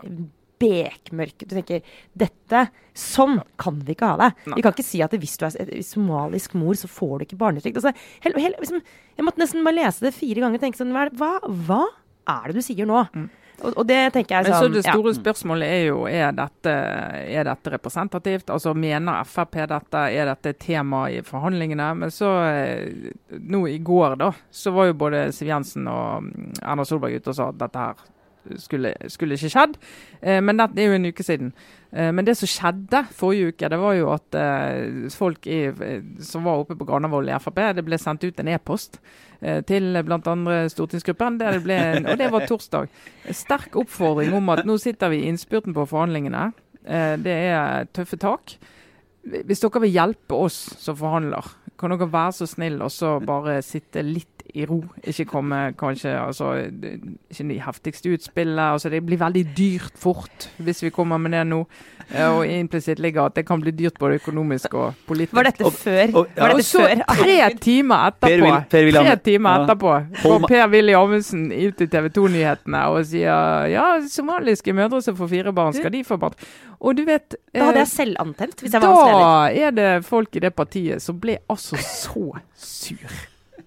C: bekmørk. Du tenker dette Sånn kan vi ikke ha det. Vi kan ikke si at hvis du er somalisk mor, så får du ikke barnetrygd. Altså, liksom, jeg måtte nesten bare lese det fire ganger og tenke sånn Hva, hva, er det du sier nå? Og, og det tenker jeg
B: Men så Det store ja. spørsmålet er jo er dette, er dette representativt. Altså Mener Frp dette? Er dette et tema i forhandlingene? Men så eh, nå i går da, så var jo både Siv Jensen og mm, Erna Solberg ute og sa at dette her skulle, skulle ikke skjedd. Eh, men det er jo en uke siden. Eh, men det som skjedde forrige uke, det var jo at eh, folk i, eh, som var oppe på Granavolden i Frp, det ble sendt ut en e-post eh, til bl.a. stortingsgruppen, der det ble, og det var torsdag. Sterk oppfordring om at nå sitter vi i innspurten på forhandlingene. Eh, det er tøffe tak. Hvis dere vil hjelpe oss som forhandler, kan dere være så snill og så bare sitte litt i ro. Ikke komme kanskje altså, Ikke de heftigste utspillene. Altså, det blir veldig dyrt fort hvis vi kommer med det nå. Eh, Og implisitt ligger at det kan bli dyrt både økonomisk og politisk.
C: Var dette
A: Og-
C: før?
A: og- ja.
C: Var
B: og
C: dette
B: så
C: før?
B: tre timer
A: Per
B: etterpå
A: Per
B: Tre timer etterpå går
A: ma-
B: Per-Willy Amundsen ut i TV 2-nyhetene og sier ja, somaliske mødre som får fire barn, skal de få barn? Og du vet
C: Da hadde jeg selv antent, hvis jeg var hans leder.
B: da er det folk i det partiet som ble altså så sur.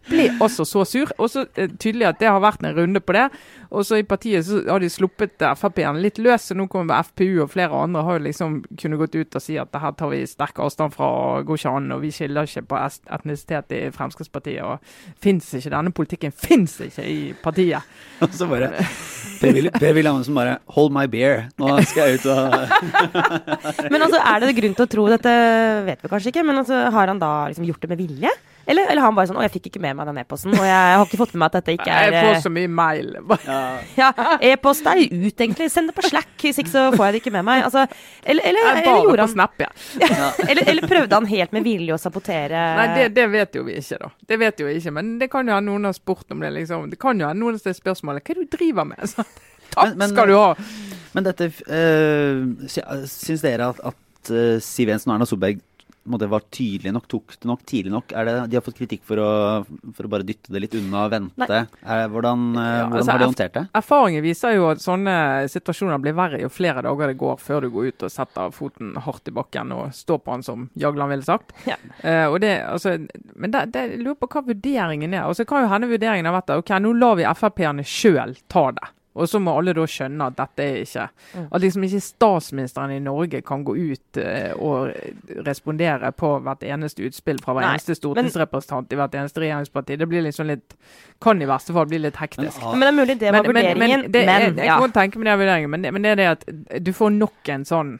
B: Ble altså så sur. Og så eh, tydelig at det har vært en runde på det. Og så i partiet så har de sluppet Frp-en litt løs, så nå kommer FPU og flere andre har jo liksom kunnet gått ut og si at det her tar vi sterk avstand fra og går ikke an, og vi skiller ikke på etnisitet i Fremskrittspartiet. Og fins ikke denne politikken fins ikke i partiet.
A: Og så bare Per Willy Amundsen bare Hold my beer. Nå skal jeg ut og
C: Men altså, er det grunn til å tro Dette vet vi kanskje ikke, men altså, har han da liksom gjort det med vilje? Eller, eller han bare sånn Å, jeg fikk ikke med meg den e-posten, og jeg har ikke fått med meg at dette ikke er
B: Jeg får
C: eh,
B: så mye mail.
C: Ja, e-post er ut, egentlig. Send det på Slack, hvis ikke så får jeg det ikke med meg. Altså, eller, eller,
B: Jeg er
C: eller gjorde
B: på
C: han
B: Snap, ja.
C: eller, eller prøvde han helt med vilje å sabotere
B: Nei, det, det vet jo vi ikke, da. Det vet jo vi ikke, Men det kan jo hende noen har spurt om det. liksom. Det kan jo hende noen stiller spørsmålet hva er det du driver med. Takk
A: Men- men-
B: skal du ha.
A: Men dette øh, Syns dere at, at eh, Siv Jensen og Erna Solberg måte, var tydelig nok, tok det nok tidlig nok? Er det, de har fått kritikk for å, for å bare dytte det litt unna og vente. Er, hvordan eh,
B: Ja,
A: hvordan
B: altså,
A: har de håndtert det?
B: Erfaringen viser jo at sånne situasjoner blir verre jo flere dager det går før du går ut og setter foten hardt i bakken og står på den, som Jagland ville sagt.
C: Ja.
B: Uh, og det, altså, men det, det, jeg lurer på hva vurderingen er. Og så kan jo hende vurderingen har vært at ok, nå lar vi Frp-ene sjøl ta det. Og så må alle da skjønne at dette er ikke
C: Mm.
B: At liksom ikke statsministeren i Norge kan gå ut eh, og respondere på hvert eneste utspill fra hver
C: Nei,
B: eneste stortingsrepresentant i hvert eneste regjeringsparti. Det blir liksom litt Kan i verste fall bli litt hektisk.
A: Men,
C: Men det er mulig det var vurderingen, men,
B: det er, jeg
C: ja.
B: kan tenke meg det er vurderingen, men det, men det er det at du får nok en sånn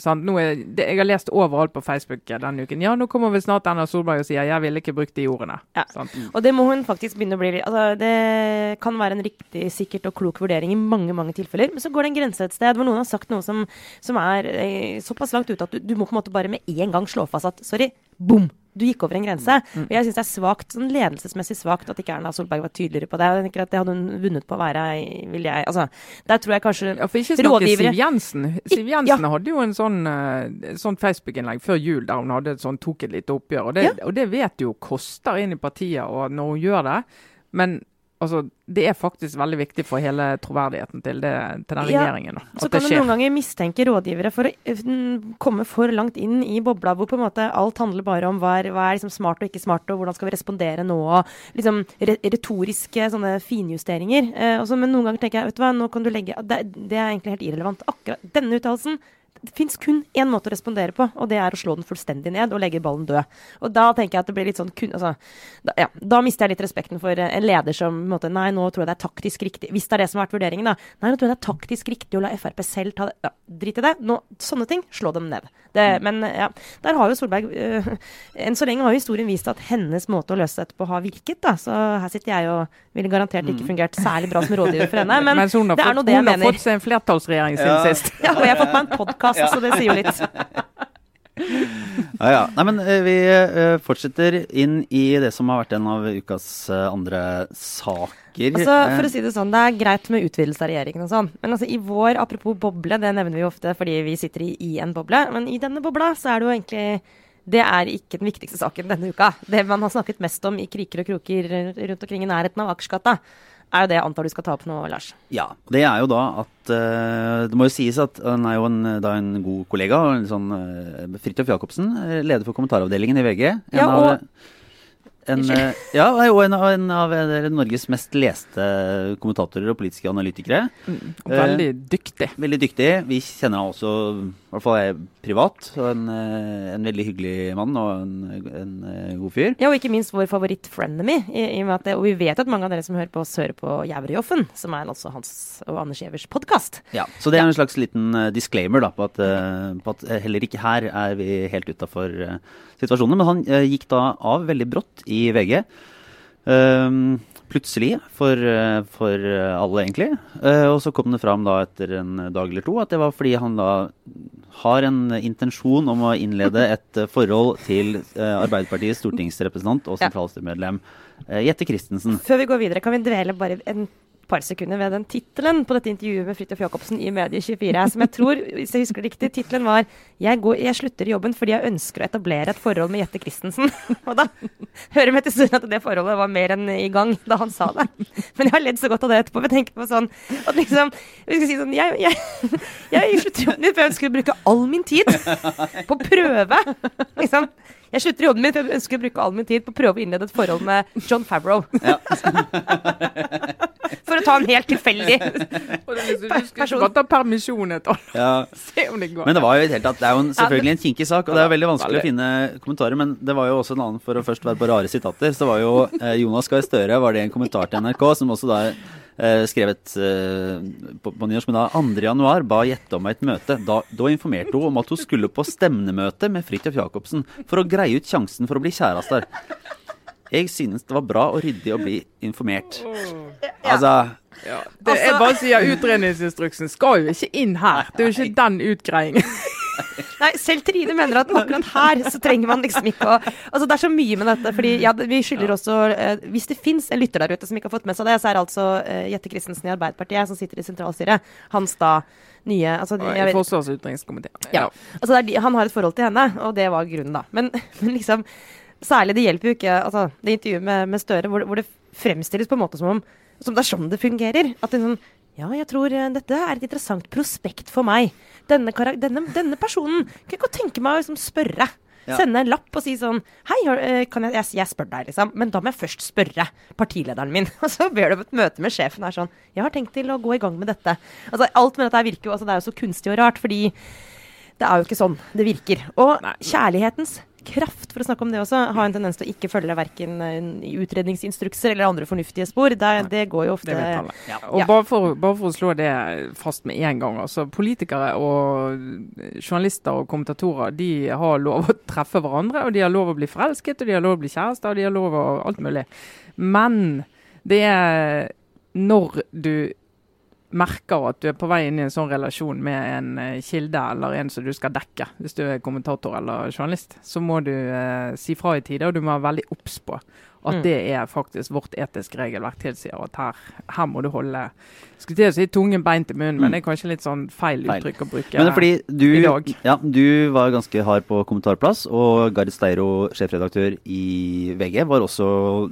B: sant? Nå er, det, Jeg har lest overalt på Facebook denne uken. Ja, nå kommer vel snart Erna Solberg og sier 'jeg ville ikke brukt de ordene'.
C: Ja.
B: Sant?
C: Og det må hun faktisk begynne å bli litt- altså, Det kan være en riktig, sikkert og klok vurdering i mange mange tilfeller. Men så går det en grense et sted hvor noen har sagt noe som, som er eh, såpass langt ute at du, du må på en måte bare med en gang slå fast at sorry, bom! Du gikk over en grense.
B: Mm.
C: Og jeg syns det er svagt, sånn ledelsesmessig svakt at ikke Erna Solberg var tydeligere på det. Jeg tenker at Det hadde hun vunnet på å være, vil jeg Altså, der tror jeg kanskje
B: Ja, for ikke
C: Rådgivere.
B: Siv Jensen. Siv Jensen hadde jo en sånn, eh, sånn Facebook-innlegg før jul der hun hadde sånn, tok et lite oppgjør. Og det,
C: Ja.
B: og det vet du jo koster inn i partiet og når hun gjør det. Men altså, det er faktisk veldig viktig for hele troverdigheten til, det, til den
C: Ja,
B: regjeringen.
C: Så kan du noen ganger mistenke rådgivere for å eh, mm, komme for langt inn i bobla, hvor på en måte alt handler bare om hva er, hva er liksom smart og ikke smart, og hvordan skal vi respondere nå, og liksom re retoriske sånne finjusteringer. Eh, også, men noen ganger tenker jeg, vet du hva, nå kan du legge Det, det er egentlig helt irrelevant. Akkurat denne uttalelsen det fins kun én måte å respondere på, og det er å slå den fullstendig ned og legge ballen død. Og da tenker jeg at det blir litt sånn kun, altså, da, ja, da mister jeg litt respekten for eh, en leder som en måte, Nei, nå tror jeg det er taktisk riktig. Hvis det er det som har vært vurderingen, da. Nei, nå tror jeg det er taktisk riktig å la Frp selv ta det. Ja, drit i det. Nå, sånne ting, slå dem ned. Det, Men eh, ja, der har jo Solberg eh, Enn så lenge har jo historien vist at hennes måte å løse dette på har virket, da. Så her sitter jeg og ville garantert ikke fungert særlig bra som rådgiver for henne. Men
B: Mens hun har
C: det er
B: fått,
C: nå det jeg
B: hun har
C: mener.
B: fått seg en flertallsregjering siden
A: Ja.
B: sist.
C: Ja, og jeg har fått meg en podkast, så det sier jo litt.
A: Ja, ja. Nei, men eh, vi eh, fortsetter inn i det som har vært en av ukas eh, andre saker.
C: Altså, for å si det sånn, Det er greit med utvidelse av regjeringen og sånn, men altså, i vår, apropos boble, det nevner vi jo ofte fordi vi sitter i, i en boble, men i denne bobla så er det jo egentlig det er ikke den viktigste saken denne uka. Det man har snakket mest om i kriker og kroker rundt omkring i nærheten av Akersgata, er jo det jeg antar du skal ta opp nå, Lars.
A: Ja. Det er jo da at eh, Det må jo sies at han er jo en, da en god kollega. sånn, uh, Fridtjof Jacobsen, eh, leder for kommentaravdelingen i VG. En
C: Ja, og-
A: av, en, eh, ja, og en, en av eh, Norges mest leste kommentatorer og politiske analytikere.
B: Mm, veldig dyktig.
A: Veldig dyktig. Vi kjenner han også I hvert fall er privat. Og en, eh, en veldig hyggelig mann og en, en eh, god fyr.
C: Ja, og ikke minst vår favoritt-frenemy. I, i og, og vi vet at mange av dere som hører på oss, hører på Jævrejoffen, som er altså hans og Anders Gjevers podkast.
A: Ja, Så det er en slags liten eh, disclaimer da, på at, på at heller ikke her er vi helt utafor situasjonen. Men han gikk da av veldig brått i VG. Ehm, plutselig for, eh, for eh, alle, egentlig. Eh, og så kom det fram da etter en dag eller to at det var fordi han da har en intensjon om å innlede et forhold til Arbeiderpartiets stortingsrepresentant og sentralstyremedlem Jette Christensen.
C: Før vi går videre, kan vi dvele bare en par sekunder ved den tittelen på dette intervjuet med Fridtjof Jacobsen i Medie24, som jeg tror, hvis jeg husker det riktig, tittelen var jeg, går, 'Jeg slutter i jobben fordi jeg ønsker å etablere et forhold med Jette Christensen'. og da hører vi til stunden at det forholdet var mer enn i gang da han sa det. Men jeg har ledd så godt av det etterpå. Jeg tenker på sånn at liksom Vi skal si sånn Jeg, jeg, jeg slutter i jobben min for jeg ønsker å bruke all min tid på å prøve. Liksom. Jeg slutter i jobben min for jeg ønsker å bruke all min tid på å prøve å innlede et forhold med John Favreau. For ta en helt tilfeldig
B: er liksom, du skal
C: Person.
B: bare ta permisjon et år.
A: Ja.
B: Se om det går.
A: Men det var jo helt at det er jo en, selvfølgelig en kinkig sak, og det er veldig vanskelig å finne kommentarer. Men det var jo også en annen, for å først være på rare sitater, så var jo eh, Jonas Gahr Støre var det en kommentar til NRK, som også da eh, skrevet eh, på, på nyårs, men da 2. januar ba Jette om et møte. Da, da informerte hun om at hun skulle på stemnemøte med Fridtjof Jacobsen for å greie ut sjansen for å bli kjærester. Jeg synes det var bra og ryddig å bli informert. Altså
B: Ja, det, er bare at Utredningsinstruksen skal jo ikke inn her. Det er jo ikke den utgreiingen.
C: Nei, selv Trine mener at akkurat her så trenger man liksom ikke å Altså Det er så mye med dette. fordi ja, vi skylder også eh, Hvis det fins en lytter der ute som ikke har fått med seg det, så er det altså eh, Jette Christensen i Arbeiderpartiet som sitter i sentralstyret. Hans da nye altså, jeg
B: Forsvars- og utenrikskomiteen.
C: Ja. Altså, det er han har et forhold til henne, og det var grunnen, da. Men, men liksom Særlig, det hjelper jo ikke altså, det intervjuet med, med Støre, hvor, det- hvor det fremstilles på en måte som om som det er sånn det fungerer. At det er sånn Ja, jeg tror eh, dette er et interessant prospekt for meg. Denne, denne, denne personen kan jeg godt tenke meg å liksom spørre.
A: Ja.
C: Sende en lapp og si sånn Hei, eh, kan jeg, jeg, jeg spør deg, liksom. Men da må jeg først spørre partilederen min. Og så ber du om et møte med sjefen. Er sånn Jeg har tenkt til å gå i gang med dette. Altså, alt med dette virker jo altså, Det er jo så kunstig og rart, fordi det er jo ikke sånn det virker. Og kjærlighetens kraft, for å snakke om det også, har en tendens til å ikke følge verken utredningsinstrukser eller andre fornuftige spor. Det, det går jo ofte
B: Det.
A: Ja.
B: Og
C: Ja.
B: bare, for, bare for å slå det fast med en gang. altså Politikere og journalister og kommentatorer de har lov å treffe hverandre, og de har lov å bli forelsket, og de har lov å bli kjærester, og de har lov å alt mulig. Men det er når du merker at du er på vei inn i en sånn relasjon med en eh, kilde eller en som du skal dekke, hvis du er kommentator eller journalist, så må du eh, si fra i tide, og du må være veldig obs på at
C: Mm.
B: det er faktisk vårt etiske regelverk tilsier at her, her må du holde Skulle til å si tungen beint i munnen, men det er kanskje litt sånn feil
A: Feil.
B: uttrykk å bruke.
A: Men fordi
B: i dag.
A: ja, du var ganske hard på kommentarplass, og Gard Steiro, sjefredaktør i VG, var også,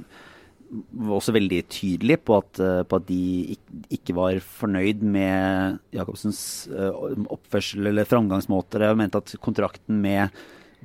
A: var også veldig tydelig på at, eh, på at de ikke, var fornøyd med Jacobsens eh, oppførsel eller framgangsmåter. Og mente at kontrakten med,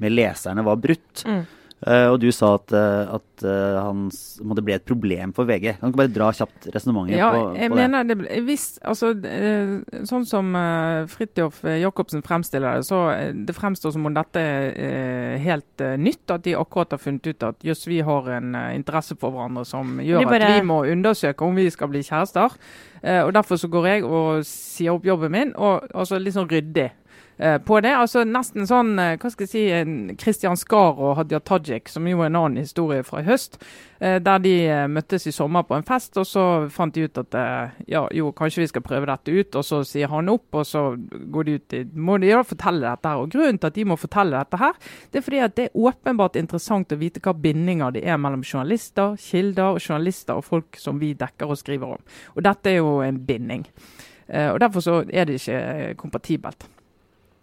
A: med leserne var brutt.
C: Mm.
A: Eh, og du sa at, uh, at uh, han s- måtte bli et problem for VG. Kan du ikke bare dra kjapt resonnementet
B: Ja,
A: på,
B: jeg
A: på det?
B: mener det ble- hvis, altså, eh, Sånn som uh, Fridtjof eh, Jacobsen fremstiller det, så eh, det fremstår som om dette er eh, helt eh, nytt. At de akkurat har funnet ut at jøss, vi har en eh, interesse for hverandre som gjør
C: bare-
B: at vi må undersøke om vi skal bli kjærester. Eh, og Derfor så går jeg og sier opp jobben min, og altså litt sånn ryddig. Eh, På det, altså Nesten sånn eh, hva skal jeg si, Kristian Skar og Hadia Tajik, som jo er en annen historie fra i høst. eh, Der de møttes i sommer på en fest, og så fant de ut at ja, jo, kanskje vi skal prøve dette ut. Og så sier han opp, og så går de ut i Må de ja, fortelle dette her? Og grunnen til at de må fortelle dette her, det er fordi at det er åpenbart interessant å vite hva bindinger det er mellom journalister, kilder og journalister og folk som vi dekker og skriver om. Og dette er jo en binding. Og Derfor så er det ikke kompatibelt.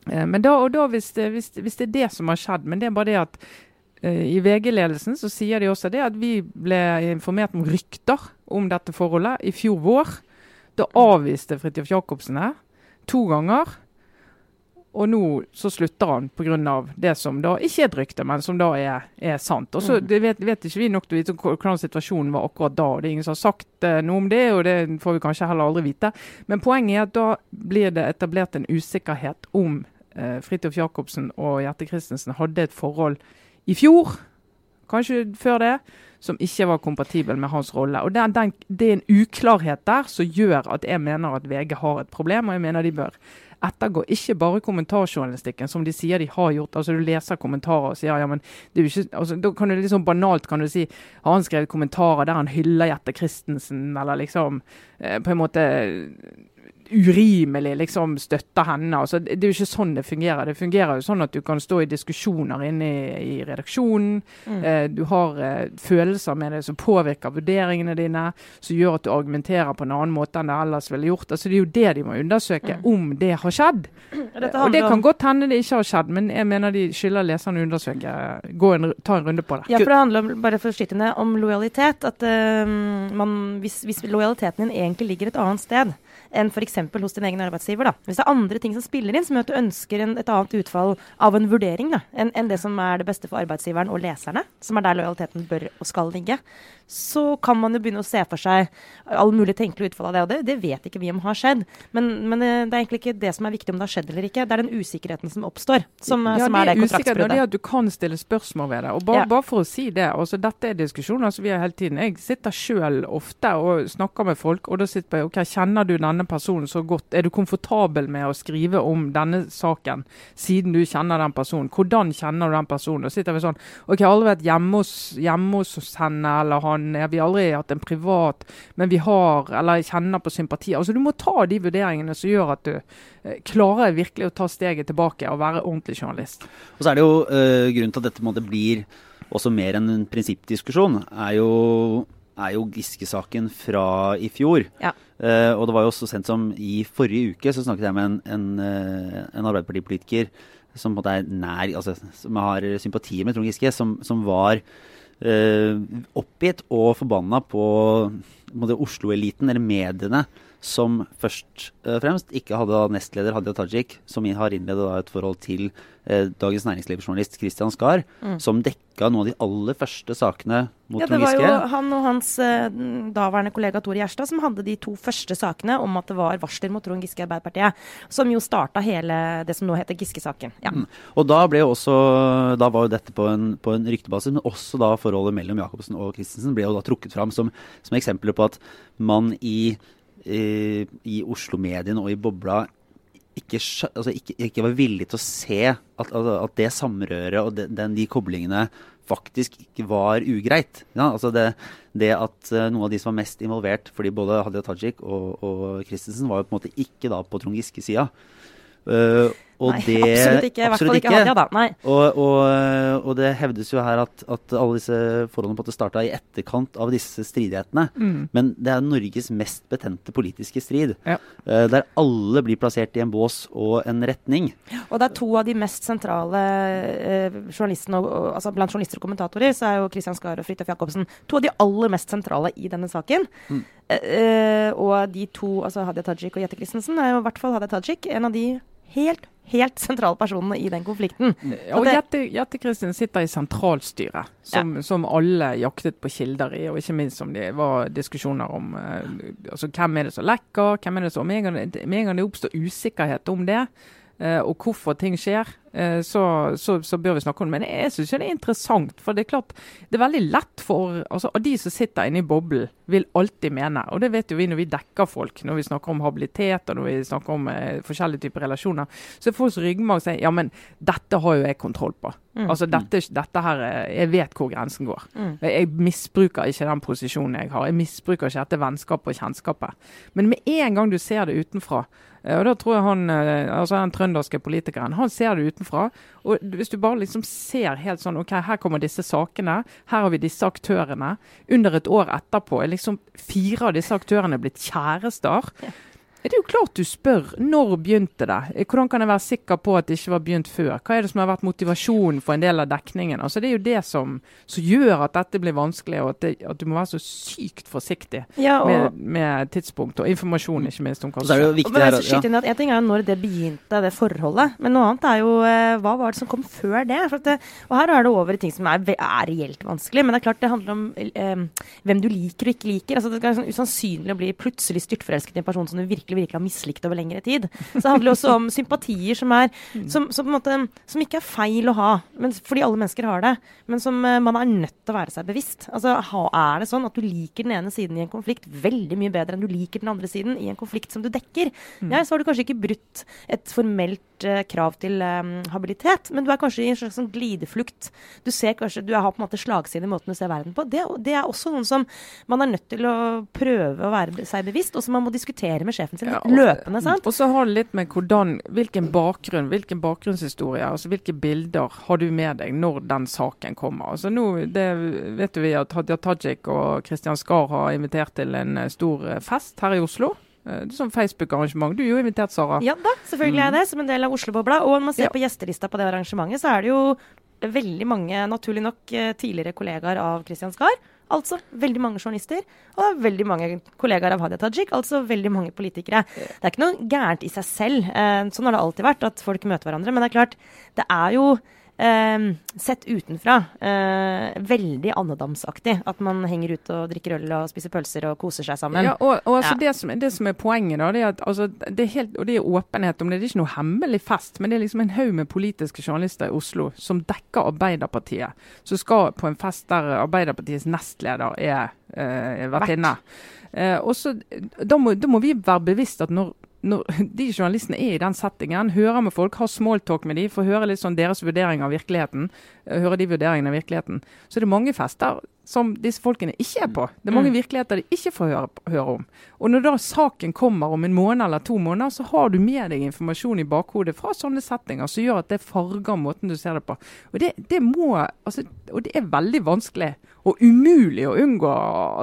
B: Eh, Men da og da, hvis det, hvis, hvis det er det som har skjedd, men det er bare det at uh, i VG-ledelsen så sier de også det at vi ble informert om rykter om dette forholdet i fjor vår. Da avviste Fridtjof Jacobsen det to ganger. Og nå så slutter han pga. det som da ikke er et rykte, men som da er, er sant. Og så
C: Mm.
B: vet, vet ikke vi nok til å vite hvordan situasjonen var akkurat da. Det er ingen som har sagt eh, noe om det, og det får vi kanskje heller aldri vite. Men poenget er at da blir det etablert en usikkerhet om eh, Fridtjof Jacobsen og Gjerte Christensen hadde et forhold i fjor, kanskje før det, som ikke var kompatibel med hans rolle. Og den, den, Det er en uklarhet der som gjør at jeg mener at VG har et problem, og jeg mener de bør ettergå ikke bare kommentarjournalistikken, som de sier de har gjort. altså Du leser kommentarer og sier ja, men det er jo ikke, altså, da kan du liksom banalt kan du si har han skrevet kommentarer der han hyller Jette Christensen, eller liksom eh, på en måte urimelig liksom støtter henne. Altså, det er jo ikke sånn det fungerer. Det fungerer jo sånn at du kan stå i diskusjoner inne i, i redaksjonen. Mm. Eh, du har eh, følelser med det som påvirker vurderingene dine, som gjør at du argumenterer på en annen måte enn det ellers ville gjort. Altså, det er jo det de må undersøke, mm. om det har skjedd. Og det kan godt hende det ikke har skjedd, men jeg mener de skylder leserne å undersøke. Gå en, ta en runde på det.
C: Ja, for det handler om, bare for å skyte ned, om lojalitet. At uh, man, hvis, hvis lojaliteten din egentlig ligger et annet sted, enn f.eks. hos din egen arbeidsgiver. Da. Hvis det er andre ting som spiller inn, som gjør at du ønsker en, et annet utfall av en vurdering enn en det som er det beste for arbeidsgiveren og leserne, som er der lojaliteten bør og skal ligge, så kan man jo begynne å se for seg alle mulige tenkelig utfall av det. Og det, det vet ikke vi om har skjedd. Men, men, eh, det er egentlig ikke det som er viktig om det har skjedd eller ikke. Det er den usikkerheten som oppstår, som, ja, som er det kontraktsbruddet.
B: Det er at du kan stille spørsmål ved det. Og bare, ja. bare for å si det, altså dette er diskusjoner som vi har hele tiden. Jeg sitter sjøl ofte og snakker med folk, og da sitter jeg ok, kjenner du denne personen så godt? Er du komfortabel med å skrive om denne saken, siden du kjenner den personen? Hvordan kjenner du den personen? Og sitter vi sånn OK, jeg har aldri vært hjemme hos, hjemme hos henne eller han Vi har aldri hatt en privat, men vi har, eller kjenner på sympati. Altså Du må ta de vurderingene som gjør at du eh, klarer virkelig å ta steget tilbake og være ordentlig journalist.
A: Og så er det jo øh, Grunnen til at dette måte blir også mer enn en prinsippdiskusjon, er jo er jo Giske-saken fra i fjor. Ja. Uh, og det var jo så sent som i forrige uke så snakket jeg med en, en, uh, en Arbeiderpartipolitiker som på en måte er nær, altså, som har sympati med Trond Giske, som, som var uh, oppgitt og forbanna på, på Oslo-eliten, eller mediene, som først og eh, fremst ikke hadde nestleder Hadia Tajik, som har innledet et forhold til eh, Dagens Næringsliv-journalist Christian Skar, mm. som dekka noen av de aller første sakene mot Trond Giske.
C: Ja, det var jo han og hans eh, daværende kollega Tore Gjerstad som hadde de to første sakene om at det var varsler mot Trond Giske i Arbeiderpartiet, som jo starta hele det som nå heter Giske-saken. Ja. Mm.
A: Og da ble jo også Da var jo dette på en, på en ryktebasis, men også da forholdet mellom Jacobsen og Christensen ble jo da trukket fram som, som eksempler på at man i i, i Oslo-mediene og i bobla ikke, altså ikke, ikke, var villig til å se at, at det samrøret og de, den, de koblingene faktisk ikke var ugreit. Ja, altså det, det, at uh, noen av de som var mest involvert, fordi både Hadia Tajik og, og Christensen var jo på en måte ikke da på Trond Giske-sida.
C: Uh, og Nei, det, absolutt ikke. I hvert fall ikke Hadia, da. Nei.
A: Og, og, og, det hevdes jo her at, at alle disse forholdene på en måte starta i etterkant av disse stridighetene. Mm. Men det er Norges mest betente politiske strid. Ja. Uh, der alle blir plassert i en bås og en retning.
C: Og det er to av de mest sentrale eh, journalistene, altså blant journalister og kommentatorer, så er jo Kristian Skar og Fridtjof Jacobsen to av de aller mest sentrale i denne saken. Mm. Eh, og de to, altså Hadia Tajik og Jette Christensen, er jo i hvert fall Hadia Tajik en av de helt helt sentrale personene i den konflikten.
B: Ja, og Jette Kristin sitter i sentralstyret, som, ja. som, alle jaktet på kilder i. Og ikke minst som det var diskusjoner om uh, altså, hvem er det som lekker, hvem er det som Med en gang det oppstår usikkerhet om det, og hvorfor ting skjer, Eh, så, så, så, bør vi snakke om det. Men jeg syns det er interessant. For det er klart, det er veldig lett for altså, Og de som sitter inne i boblen, vil alltid mene, og det vet jo vi når vi dekker folk, når vi snakker om habilitet og når vi snakker om eh, forskjellige typer relasjoner, så er folks ryggmarg sier ja, men dette har jo jeg kontroll på. Mm. Altså dette, dette, her, eh, Jeg vet hvor grensen går. Mm. Jeg misbruker ikke den posisjonen jeg har. Jeg misbruker ikke dette vennskapet og kjennskapet. Men med en gang du ser det utenfra, og da tror jeg han, altså Den trønderske politikeren han ser det utenfra. og Hvis du bare liksom ser helt sånn OK, her kommer disse sakene. Her har vi disse aktørene. Under et år etterpå er liksom fire av disse aktørene blitt kjærester. Det er jo klart du spør. Når begynte det? Hvordan kan jeg være sikker på at det ikke var begynt før? Hva er det som har vært motivasjonen for en del av dekningen? Altså, det er jo det som, som gjør at dette blir vanskelig, og at, det, at, du må være så sykt forsiktig ja, med, med, tidspunkt og informasjon, ikke minst om hva som
C: skjer. Ja. En ting er jo når det begynte, det forholdet. Men noe annet er jo eh, hva var det som kom før det? det og her er det over i ting som er, er, reelt vanskelig. Men det er klart det handler om eh, hvem du liker og ikke liker. Altså, det er sånn usannsynlig å bli plutselig styrtforelsket i en person som du virkelig virkelig virkelig har mislikt over lengre tid. Så det handler også om sympatier som, er, som, som, måte, som ikke er feil å ha, men, fordi alle mennesker har det. Men som uh, man er nødt til å være seg bevisst. Altså, Er det sånn at du liker den ene siden i en konflikt veldig mye bedre enn du liker den andre siden i en konflikt som du dekker, mm. ja, så har du kanskje ikke brutt et formelt uh, krav til um, habilitet, men du er kanskje i en slags sånn glideflukt. Du ser kanskje, du har på en måte slagside i måten du ser verden på. Det, det, er også noen som man er nødt til å prøve å være seg bevisst, og som man må diskutere med sjefen sin ja, og, løpende. sant?
B: Og så har det litt med hvordan, hvilken bakgrunn, hvilken bakgrunnshistorie, altså hvilke bilder har du med deg når den saken kommer. Altså nå, det vet vi at Hadia Tajik og Kristian Skar har invitert til en eh, stor eh, fest her i Oslo. Eh, sånn Facebook-arrangement. Du er jo invitert, Sara.
C: Ja da, selvfølgelig er jeg mm. det, som en del av Oslo-bobla. Og når man ser ja. på gjestelista på det arrangementet, så er det jo veldig mange, naturlig nok, tidligere kollegaer av Kristian Skar. Altså veldig mange journalister og veldig mange kollegaer av Hadia Tajik. Altså veldig mange politikere. Det er ikke noe gærent i seg selv. sånn har det alltid vært, at folk møter hverandre. Men det er klart, det er jo Uh, sett utenfra uh, veldig andedamsaktig. At man henger ut og drikker øl og spiser pølser og koser seg sammen.
B: Ja, og, og altså ja. det, som, det, som, er poenget, da, det er at altså, det er helt, og det er åpenhet om det. Det er ikke noe hemmelig fest, men det er liksom en haug med politiske journalister i Oslo som dekker Arbeiderpartiet. Som skal på en fest der Arbeiderpartiets nestleder er uh, vertinne. Uh, da må, da må vi være bevisst at når når de journalistene er i den settingen, hører med folk, har smalltalk med de, får høre litt sånn deres vurdering av virkeligheten, hører høre de vurderingene av virkeligheten, så er det mange fester som disse folkene ikke er på. Det er mange mm. virkeligheter de ikke får høre, høre, om. Og når da saken kommer om en måned eller to måneder, så har du med deg informasjon i bakhodet fra sånne settinger som gjør at det farger måten du ser det på. Og det, det må, altså, og det er veldig vanskelig og umulig å unngå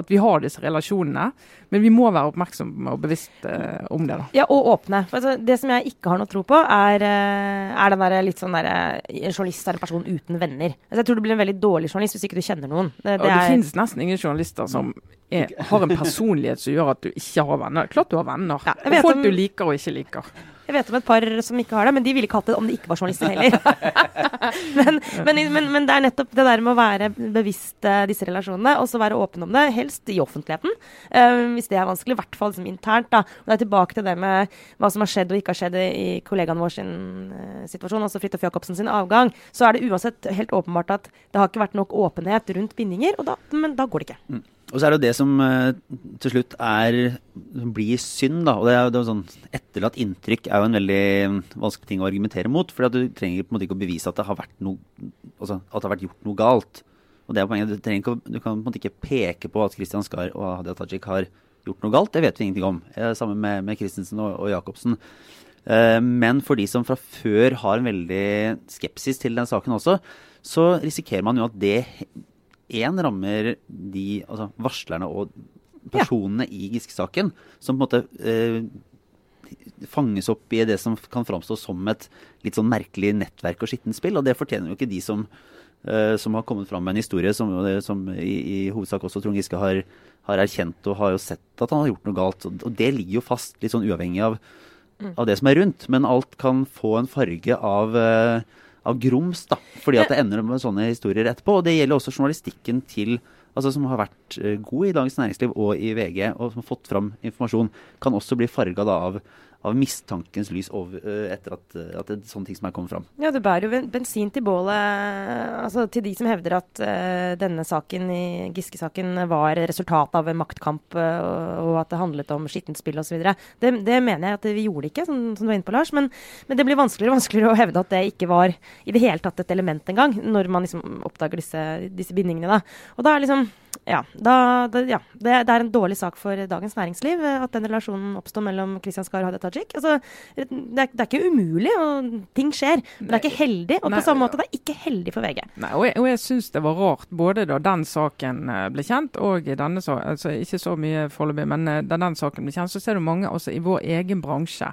B: at vi har disse relasjonene. Men vi må være oppmerksomme og bevisst uh, om det. da.
C: Ja, og åpne. Altså, det som jeg ikke har noe tro på, er, eh, er den der litt sånn derre En journalist er en person uten venner. Altså, jeg tror du blir en veldig dårlig journalist hvis ikke du kjenner noen.
B: Det, det, det finnes nesten ingen journalister som er, har en personlighet som gjør at du ikke har venner. Klart du har venner. Ja, og folk om, du liker og ikke liker.
C: Jeg vet om et par som ikke har det, men de ville ikke hatt det om de ikke var journalister heller. men, men, men, men, det er nettopp det der med å være bevisst uh, disse relasjonene, og så være åpen om det, helst i offentligheten. Uh, hvis det er vanskelig, i hvert fall liksom, internt. da. Og det er tilbake til det med hva som har skjedd og ikke har skjedd i kollegaen vår sin uh, situasjon, altså Fridtjof Jacobsen sin avgang. Så er det uansett helt åpenbart at det har ikke vært nok åpenhet rundt bindinger, og da, men da går det ikke. Mm.
A: Og så er det jo det som uh, til slutt er, blir synd, da. Og det er jo sånn, etterlatt inntrykk er jo en veldig vanskelig ting å argumentere mot. For du trenger på en måte ikke å bevise at det har vært, noe, altså, at det har vært gjort noe galt. Og det er poenget. Du, ikke, du kan på en måte ikke peke på at Kristian Skar og Hadia Tajik har gjort noe galt. Det vet vi ingenting om. Eh, sammen med, med Christensen og, og Jacobsen. Uh, men for de som fra før har en veldig skepsis til den saken også, så risikerer man jo at det én rammer de altså varslerne og personene ja. i Giske-saken, som på en måte eh, fanges opp i det som kan framstå som et litt sånn merkelig nettverk og skittent spill. Og det fortjener jo ikke de som, eh, som har kommet fram med en historie som, som i, i, hovedsak også Trond Giske har, har, erkjent og har jo sett at han har gjort noe galt. Og, og det ligger jo fast, litt sånn uavhengig av, mm. av, det som er rundt. Men alt kan få en farge av eh, av grums, da. Fordi at det ender med sånne historier etterpå. Og det gjelder også journalistikken til altså som har vært eh, god i Dagens Næringsliv og i VG, og som har fått fram informasjon, kan også bli farga av av mistankens lys over, uh, etter at, uh, at, det er sånne ting som er kommet fram.
C: Ja, det bærer jo bensin til bålet altså til de som hevder at uh, denne saken Giske-saken var resultat av en maktkamp og at det handlet om skittent spill osv. Det, det mener jeg at vi gjorde ikke, som, som, du var inne på, Lars. Men, men, det blir vanskeligere og vanskeligere å hevde at det ikke var i det hele tatt et element engang, når man liksom oppdager disse, disse bindingene. da. Og da er liksom ja, da, da, ja. Det, det, er en dårlig sak for Dagens Næringsliv at den relasjonen oppstår mellom Kristian Skar og Hadia Tajik. Altså, det, er, det, er, ikke umulig, og ting skjer. Men det er ikke heldig. Og Nei, på samme måte, det er ikke heldig for VG.
B: Nei, og jeg, og jeg syns det var rart, både da den saken eh, ble kjent, og denne saken altså Ikke så mye foreløpig, men eh, da den saken ble kjent, så ser du mange altså i vår egen bransje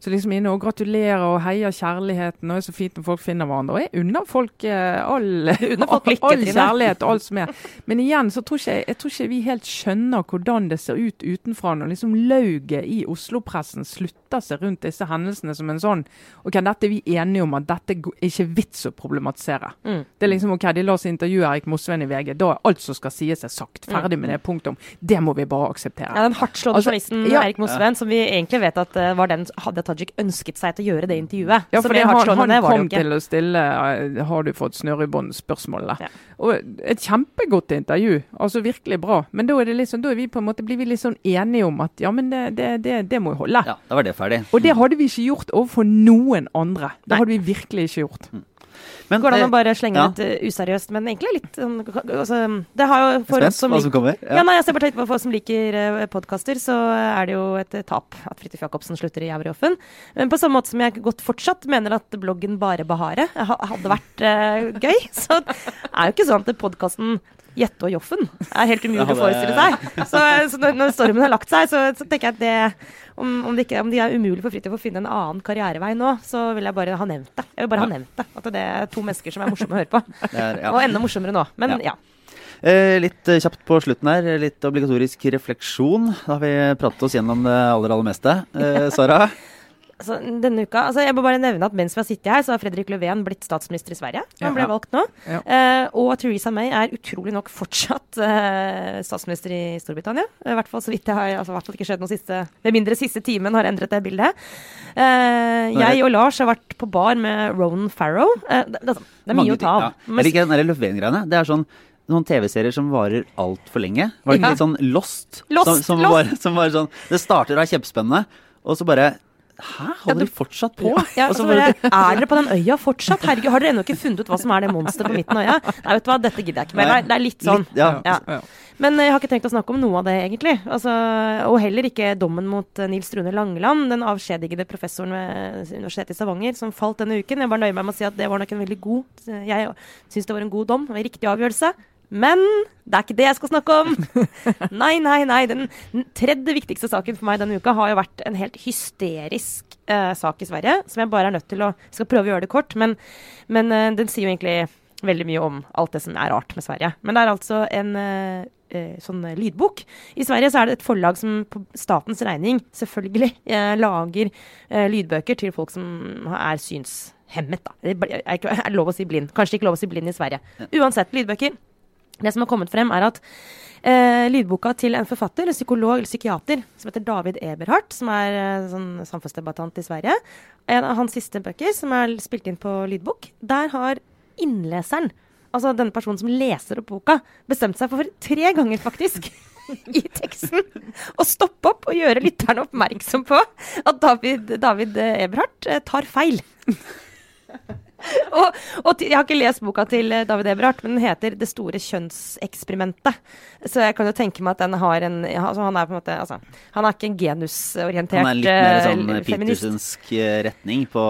B: så liksom inne og gratulerer og heier kjærligheten, og det er så fint når folk finner hverandre. Og jeg unner folk eh, all, folk all kjærlighet og alt som er. Men igjen så tror ikke jeg, jeg tror ikke vi helt skjønner hvordan det ser ut utenfra når liksom lauget i Oslo-pressen slutter seg rundt disse hendelsene som en sånn OK, dette er vi enige om at dette er ikke vits å problematisere.
C: Mm.
B: Det er liksom OK, de la oss intervjue Erik Mosveen i VG. Da er alt som skal sies, er sagt. Ferdig med det. Punktum. Det må vi bare akseptere.
C: Ja, Den hardtslående
B: Altså,
C: journalisten
B: ja.
C: Erik Mosveen, som vi egentlig vet at uh, var den Hadde Tajik ønsket seg til å gjøre det intervjuet.
B: Ja, for
C: det
B: han, han
C: det
B: kom til å stille eh, 'Har du fått snørr i bånd?'-spørsmålet.
C: Ja.
B: Og Et kjempegodt intervju. Altså virkelig bra. Men da er, det liksom, da er vi på en måte, blir vi litt sånn enige om at ja, men det, det, det, det må jo holde.
A: Ja, da var det ferdig.
B: Og det hadde vi ikke gjort overfor noen andre. Det
C: Nei.
B: hadde vi virkelig ikke gjort.
A: Men,
C: Går det an
A: eh,
C: å bare slenge
A: ja.
C: litt eh, useriøst, men egentlig litt sånn altså, Det har jo for
A: Spent
C: oss som
A: som kommer.
C: Ja, nei, jeg ser bare tenkt på For oss som liker uh, podkaster, så er det jo et eh, tap at Fridtjof Jacobsen slutter i Javrioffen. Men på samme måte som jeg godt fortsatt mener at bloggen Bare Bahare hadde vært eh, gøy, så er jo ikke sånn at podkasten Jette og Joffen er helt umulig å forestille seg. Så, så når, når stormen har lagt seg, så, så tenker jeg at det om, om, det ikke, om de er umulig for Fridtjof å finne en annen karrierevei nå, så vil jeg bare ha nevnt det. Jeg vil bare ha nevnt det. At det er to mennesker som er morsomme å høre på.
A: Er, ja.
C: Og enda morsommere nå. Men ja.
A: Eh, litt eh, kjapt på slutten her, litt obligatorisk refleksjon. Da har vi pratet oss gjennom det aller, aller meste. Eh, Sara?
C: Altså, denne uka, altså jeg må bare nevne at Mens vi har sittet her, så har Fredrik Löfven blitt statsminister i Sverige. Han ble
B: Ja.
C: valgt nå.
B: Ja.
C: Uh, og Theresa May er utrolig nok fortsatt uh, statsminister i Storbritannia. I hvert fall så vidt det har altså, hvert fall ikke skjedd noe siste Med mindre siste timen har endret det bildet. Uh, jeg og Lars har vært på bar med Ronan Farrow. Eh, det, det, er mye å ta av.
A: Ja. Jeg liker den Löfven-greiene. Det er sånn noen TV-serier som varer altfor lenge. Var det ikke
C: Ja.
A: litt sånn Lost?
C: Lost,
A: som, som,
C: Lost.
A: Var, som var sånn Det starter og er kjempespennende, og så bare Hæ, holder de fortsatt på?
C: Ja, altså
A: bare,
C: er dere på den øya fortsatt? Herregud, Har dere ennå ikke funnet ut hva som er det monsteret på midten av øya? Nei, vet du hva, dette gidder jeg ikke mer.
A: Nei.
C: Det er litt sånn.
A: Litt, ja.
C: Ja. Men jeg har ikke tenkt å snakke om noe av det, egentlig. Altså, og heller ikke dommen mot eh, Nils Rune Langeland, den avskjedigede professoren ved Universitetet i Stavanger, som falt denne uken. Jeg bare nøyer meg med å si at det var nok en veldig god Jeg syns det var en god dom, en riktig avgjørelse. Men det er ikke det jeg skal snakke om! Nei, nei, nei. Den den tredje viktigste saken for meg denne uka har jo vært en helt hysterisk uh, sak i Sverige, som jeg bare er nødt til å skal prøve å gjøre det kort, men, men uh, den sier jo egentlig veldig mye om alt det som er rart med Sverige. Men det er altså en eh, sånn lydbok. I Sverige så er det et forlag som på statens regning selvfølgelig eh, lager eh, lydbøker til folk som er synshemmet. Da. Det er er lov å si blind. Kanskje ikke lov å si blind i Sverige. Uansett, lydbøker. Det som har kommet frem, er at eh, lydboka til en forfatter, en psykolog eller psykiater, som heter David Eberhardt, som er eh, sånn samfunnsdebattant i Sverige, en av hans siste bøker, som er spilt inn på lydbok, der har innleseren, altså denne personen som leser opp boka, bestemt seg for tre ganger, faktisk. I teksten. Å stoppe opp og gjøre lytterne oppmerksom på at David, David Eberhardt eh, tar feil. og, og jeg har ikke lest boka til eh, David Eberhardt, men den heter 'Det store kjønnseksperimentet'. Så jeg kan jo tenke meg at den har en altså Han er på en måte altså, Han er ikke en genusorientert feminist.
A: han er litt mer
C: eh,
A: sånn
C: feminist.
A: Petersensk eh, retning på,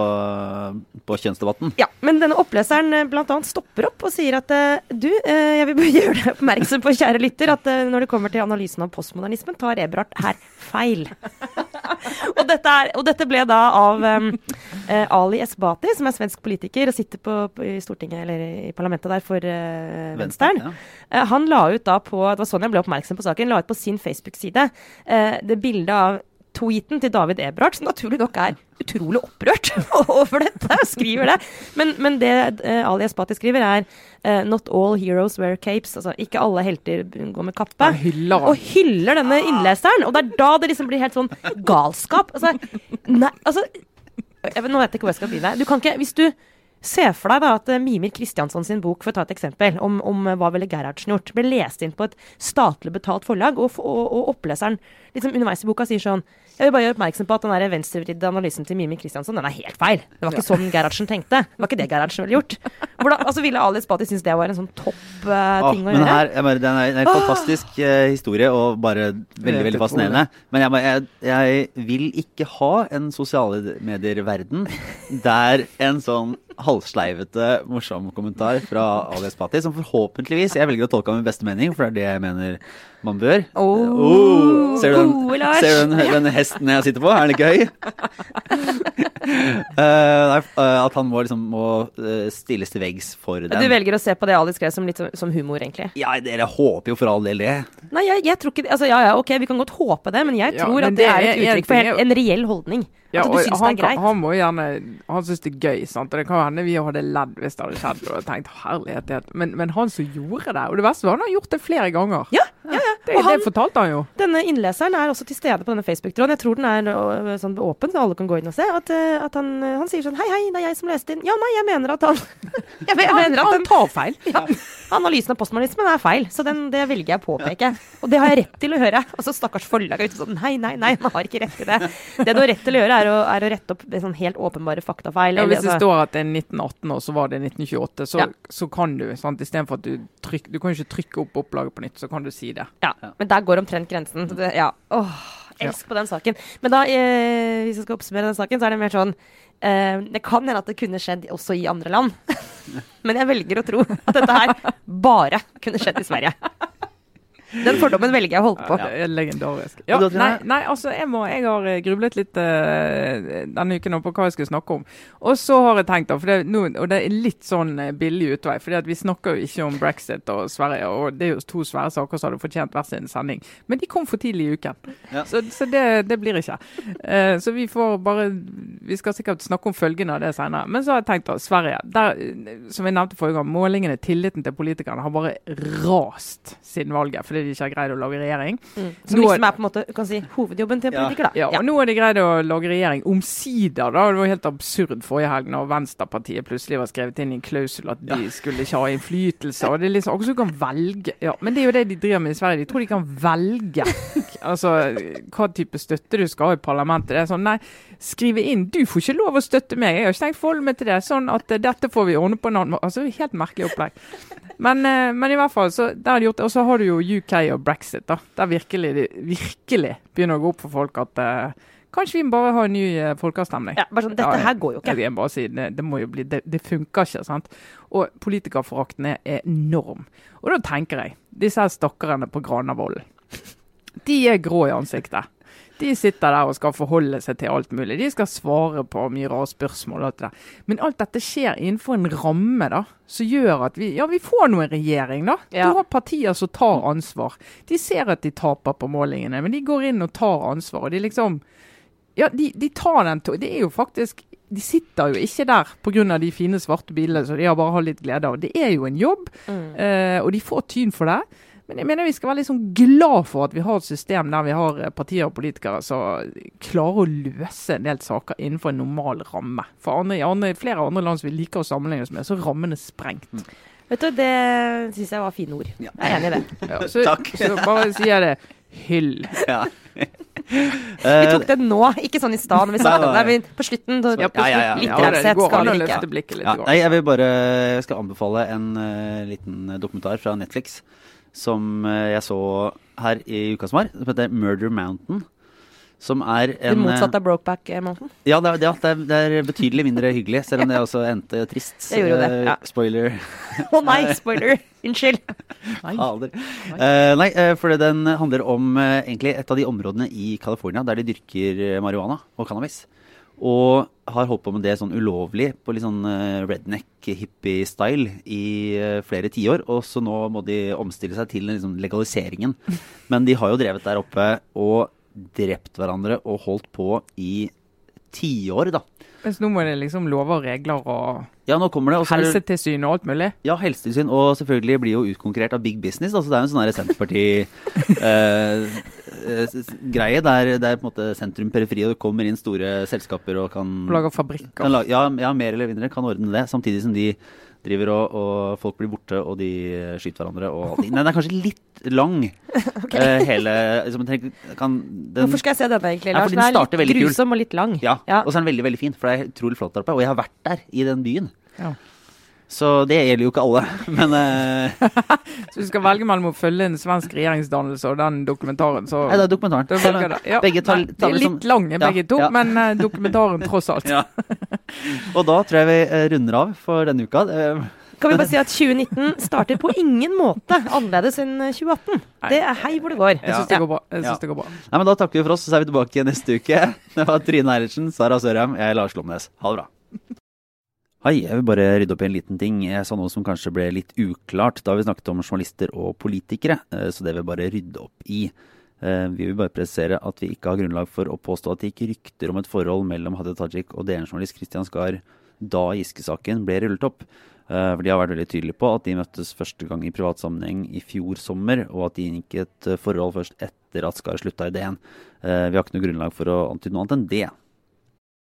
A: på kjønnsdebatten.
C: Ja, men denne oppleseren eh, blant annet stopper opp og sier at eh, du, eh, jeg vil gjøre deg oppmerksom på, kjære lytter, at eh, når det kommer til analysen av postmodernismen, tar Eberhardt her feil. og, dette er, og dette ble da av um, eh, Ali Esbati, som er svensk politiker og sitter på, på, i Stortinget, eller i parlamentet der for uh, Venstre,
A: Ja.
C: uh, han la ut da på Det var sånn jeg ble oppmerksom på saken. La ut på sin Facebook-side uh, det bildet av tweeten til David Ebrard, som naturlig nok er utrolig opprørt over dette, skriver det. Men, men det uh, Ali Espati skriver, er uh, 'Not all heroes wear capes'. Altså ikke alle helter går med kappe. Og hyller denne innleseren. Og det er da det liksom blir helt sånn galskap. Altså, nei, altså jeg vet, Nå vet jeg ikke hvor jeg skal begynne. Du kan ikke, hvis du Se for deg da at eh, Mimir Kristiansson sin bok for å ta et eksempel, om, om eh, hva ville Gerhardsen gjort, ble lest inn på et statlig betalt forlag, og, og, og oppleseren liksom underveis i boka sier sånn Jeg vil bare gjøre oppmerksom på at den der venstrevridde analysen til Mimir Kristiansson, den er helt feil. Det var ikke sånn Gerhardsen tenkte. Det var ikke det Gerhardsen ville gjort. Hvordan, altså Ville Ali Spati synes det var en sånn topp
A: Åh,
C: ting å
A: men
C: gjøre?
A: her, jeg bare, det er en helt fantastisk uh, historie, og bare veldig veldig fascinerende. Men jeg, jeg, jeg vil ikke ha en sosiale medier-verden der en sånn halvsleivete, morsom kommentar fra Ali Pati, som forhåpentligvis Jeg velger å tolke ham i beste mening, for det er det jeg mener man bør.
C: Oh,
A: Oh, ser du den,
C: gode
A: ser du den, den hesten jeg sitter på? Er den ikke høy? Eh, at han må liksom må eh, stilles til veggs for den.
C: Du velger å se på det Ali skrev som litt som, humor, egentlig?
A: Ja, dere håper jo for all del det.
C: Nei, jeg, jeg tror ikke det. Altså, ja, ja, ok, vi kan godt håpe det, men jeg
B: Ja,
C: tror
B: men
C: at det,
B: det
C: er et
B: en
C: uttrykk for helt, en reell holdning.
B: Ja,
C: at du syns det er greit.
B: han må gjerne Han syns det er gøy, sant. Og det kan hende vi hadde ledd hvis det hadde skjedd. Og tenkt herlighet. Men, men han som gjorde det Og det verste var han har gjort det flere ganger.
C: Ja, ja, ja.
B: Det,
C: han-
B: det fortalte han jo.
C: Denne innleseren er også til stede på denne Facebook-tråden. Jeg tror den er sånn åpen, så alle kan gå inn og se. At, at han, han sier sånn Hei, hei, det er jeg som leste inn. Ja, nei, jeg mener at han Jeg, jeg mener at
B: Han
C: den
B: tar feil.
C: ja, analysen av postmodernismen er feil, så den, det velger jeg å påpeke. Og det har jeg rett til å høre. Og så stakkars forlag er ute sånn Nei, nei, nei, man har ikke rett til det. Det du har rett til å gjøre, er å, er å rette opp sånn helt åpenbare faktafeil.
B: Ja, hvis det
C: altså-
B: står at det er 1918 og så var det 1928, så,
C: Ja.
B: så kan du sant, Istedenfor at du trykker Du kan ikke trykke opp opplaget på nytt, så kan du si det.
C: Ja, men der går omtrent grensen. Det, ja. Åh, elsk på den saken. Men da, eh, hvis jeg skal oppsummere den saken, så er det mer sånn Det kan hende at det kunne skjedd også i andre land. men jeg velger å tro at dette her bare kunne skjedd i Sverige. Den fordommen velger jeg å holde på.
B: Ja, det legendarisk. Ja, nei, nei, altså, jeg, må, jeg har eh, grublet litt uh, denne uken på hva jeg skulle snakke om. Og så har jeg tenkt, da, for det, nå- og det er litt sånn eh, billig utvei, for vi snakker jo ikke om brexit og Sverige, og det er jo to svære saker som hadde fortjent hver sin sending. Men de kom for tidlig i uken,
A: Ja.
B: så, så det, det blir ikke. Uh, så vi får bare Vi skal sikkert snakke om følgene av det senere. Men så har jeg tenkt, da, Sverige. Der, som jeg nevnte forrige gang, målingene, tilliten til politikerne har bare rast siden valget. Fordi de ikke har greid å lage regjering.
C: Mm. Som
B: Nå-
C: liksom er på en måte du kan si, hovedjobben til en
A: Ja.
C: politiker, da.
B: Ja, og nå har de greid å lage regjering omsider. da, Det var helt absurd forrige helg når Venstrepartiet plutselig var skrevet inn i en klausul at de skulle ikke ha innflytelse. og det er liksom Akkurat som du kan velge. Ja, Men det er jo det de driver med i Sverige. De tror de kan velge altså, hva type støtte du skal ha i parlamentet. Det er sånn, nei, skrive inn Du får ikke lov å støtte meg. Jeg har ikke tenkt å forholde meg til det. Sånn at eh, dette får vi ordne på en annen måte. Altså, Helt merkelig opplegg. Men, eh, men i hvert fall, så der har de gjort det. Og så har du jo UK og brexit, da. Der virkelig, det virkelig begynner å gå opp for folk at uh, kanskje vi bare har en ny uh, folkeavstemning.
C: Ja, bare sånn, Dette her går jo ikke.
B: Jeg jeg bare si, det, det må jo bli, det, det funker ikke. sant? Og politikerforakten er enorm. Og da tenker jeg, disse her stakkarene på Granavolden, de er grå i ansiktet. De sitter der og skal forholde seg til alt mulig. De skal svare på mye rare spørsmål. og alt det der. Men alt dette skjer innenfor en ramme da, som gjør at vi ja, vi får nå en regjering. da.
C: Ja.
B: Du har partier som tar ansvar. De ser at de taper på målingene, men de går inn og tar ansvar. og de liksom ja, de, de tar den to... Det er jo faktisk De sitter jo ikke der pga. de fine svarte bilene, så de har bare har litt glede av. Det er jo en jobb,
C: Mm.
B: eh, og de får tyn for det. Men jeg mener vi skal være litt sånn glad for at vi har et system der vi har eh, partier og politikere som klarer å løse en del saker innenfor en normal ramme. For andre, i andre, flere andre land som vi liker å sammenligne oss med, så er rammene sprengt.
C: Vet du, Det syns jeg var fine ord.
A: Ja.
C: Jeg er enig i det.
B: Ja, så,
A: Takk.
B: så bare sier jeg det. Hyll.
A: Ja.
C: Vi tok det nå, ikke sånn i stad når vi om det. Men på slutten. da,
B: Ja,
A: ja, ja, ja.
C: Litt raushet skal vi ikke.
B: blikket litt.
A: Nei, jeg vil bare jeg skal anbefale en uh, liten dokumentar fra Netflix som eh, jeg så her i uka som var. Som heter Murder Mountain. Som er en Det
C: motsatte av Brokeback Mountain.
A: Ja, det er, det, er- det, er, betydelig mindre hyggelig, selv om det også endte trist.
C: Det gjorde det,
A: Eh,
C: ja.
A: Spoiler.
C: Å nei, spoiler! Unnskyld.
B: Nei.
A: Eh, nei, uh, for den handler om uh, egentlig et av de områdene i California der de dyrker eh, marihuana og cannabis. Og har holdt på med det sånn ulovlig på litt sånn eh, redneck hippie-style i eh, flere tiår. Og så nå må de omstille seg til liksom, legaliseringen. Men de har jo drevet der oppe og drept hverandre og holdt på i tiår, da.
B: Mens nå må det liksom lover og regler og
A: Ja, nå kommer det. og så det-
B: helsetilsyn og alt mulig.
A: Ja, helsetilsyn, og selvfølgelig blir jo utkonkurrert av big business. Altså det er jo en sånn Senterparti-greie, der det er på en måte sentrum-periferi, og det kommer inn store selskaper og kan,
B: lager fabrikker.
A: kan lage, ja, ja, mer eller mindre kan ordne det, samtidig som de driver og, og folk blir borte, og de skyter hverandre og alt. Nei, den er kanskje litt lang, eh, hele liksom, tenk, kan, den,
C: Hvorfor skal jeg se denne, egentlig? Lars?
A: Ja,
C: Den
A: den
C: er litt
A: grusom kul.
C: og litt lang.
A: Ja,
C: Ja.
A: og så er den veldig, veldig fin, for det er utrolig flott der oppe, og jeg har vært der, i den byen.
B: Ja.
A: Så det gjelder jo ikke alle, men uh...
B: Så du skal velge mellom å følge en svensk regjeringsdannelse og den dokumentaren, så
A: Nei, det er dokumentaren.
B: da velger det. Ja,
A: Begge tar-
B: nei,
A: tar
B: er
A: liksom-
B: litt lange
A: Ja,
B: begge to,
A: ja.
B: men uh, dokumentaren tross alt.
A: Ja. Og da tror jeg vi eh, runder av for denne uka.
C: Kan vi bare si at 2019 starter på ingen måte annerledes enn 2018. Det er hei hvor det går.
B: Jeg syns det går bra. Jeg synes
A: Ja.
B: det går bra.
A: Nei, men Da takker vi for oss, så er vi tilbake neste uke. Det var Trine Eilertsen, Sara Sørheim, jeg er Lars Lomnes. Ha det bra. Hei, jeg vil bare rydde opp i en liten ting. Jeg sa noe som kanskje ble litt uklart da vi snakket om journalister og politikere, eh, så det vil jeg bare rydde opp i. Eh, Vi vil bare presisere at vi ikke har grunnlag for å påstå at det gikk rykter om et forhold mellom Hadia Tajik og DN-journalist Christian Skar da Giske-saken ble rullet opp. Eh, For De har vært veldig tydelige på at de møttes første gang i privat sammenheng i fjor sommer, og at de inngikk et forhold først etter at Skar slutta i DN. Vi har ikke noe grunnlag for å antyde noe annet enn det.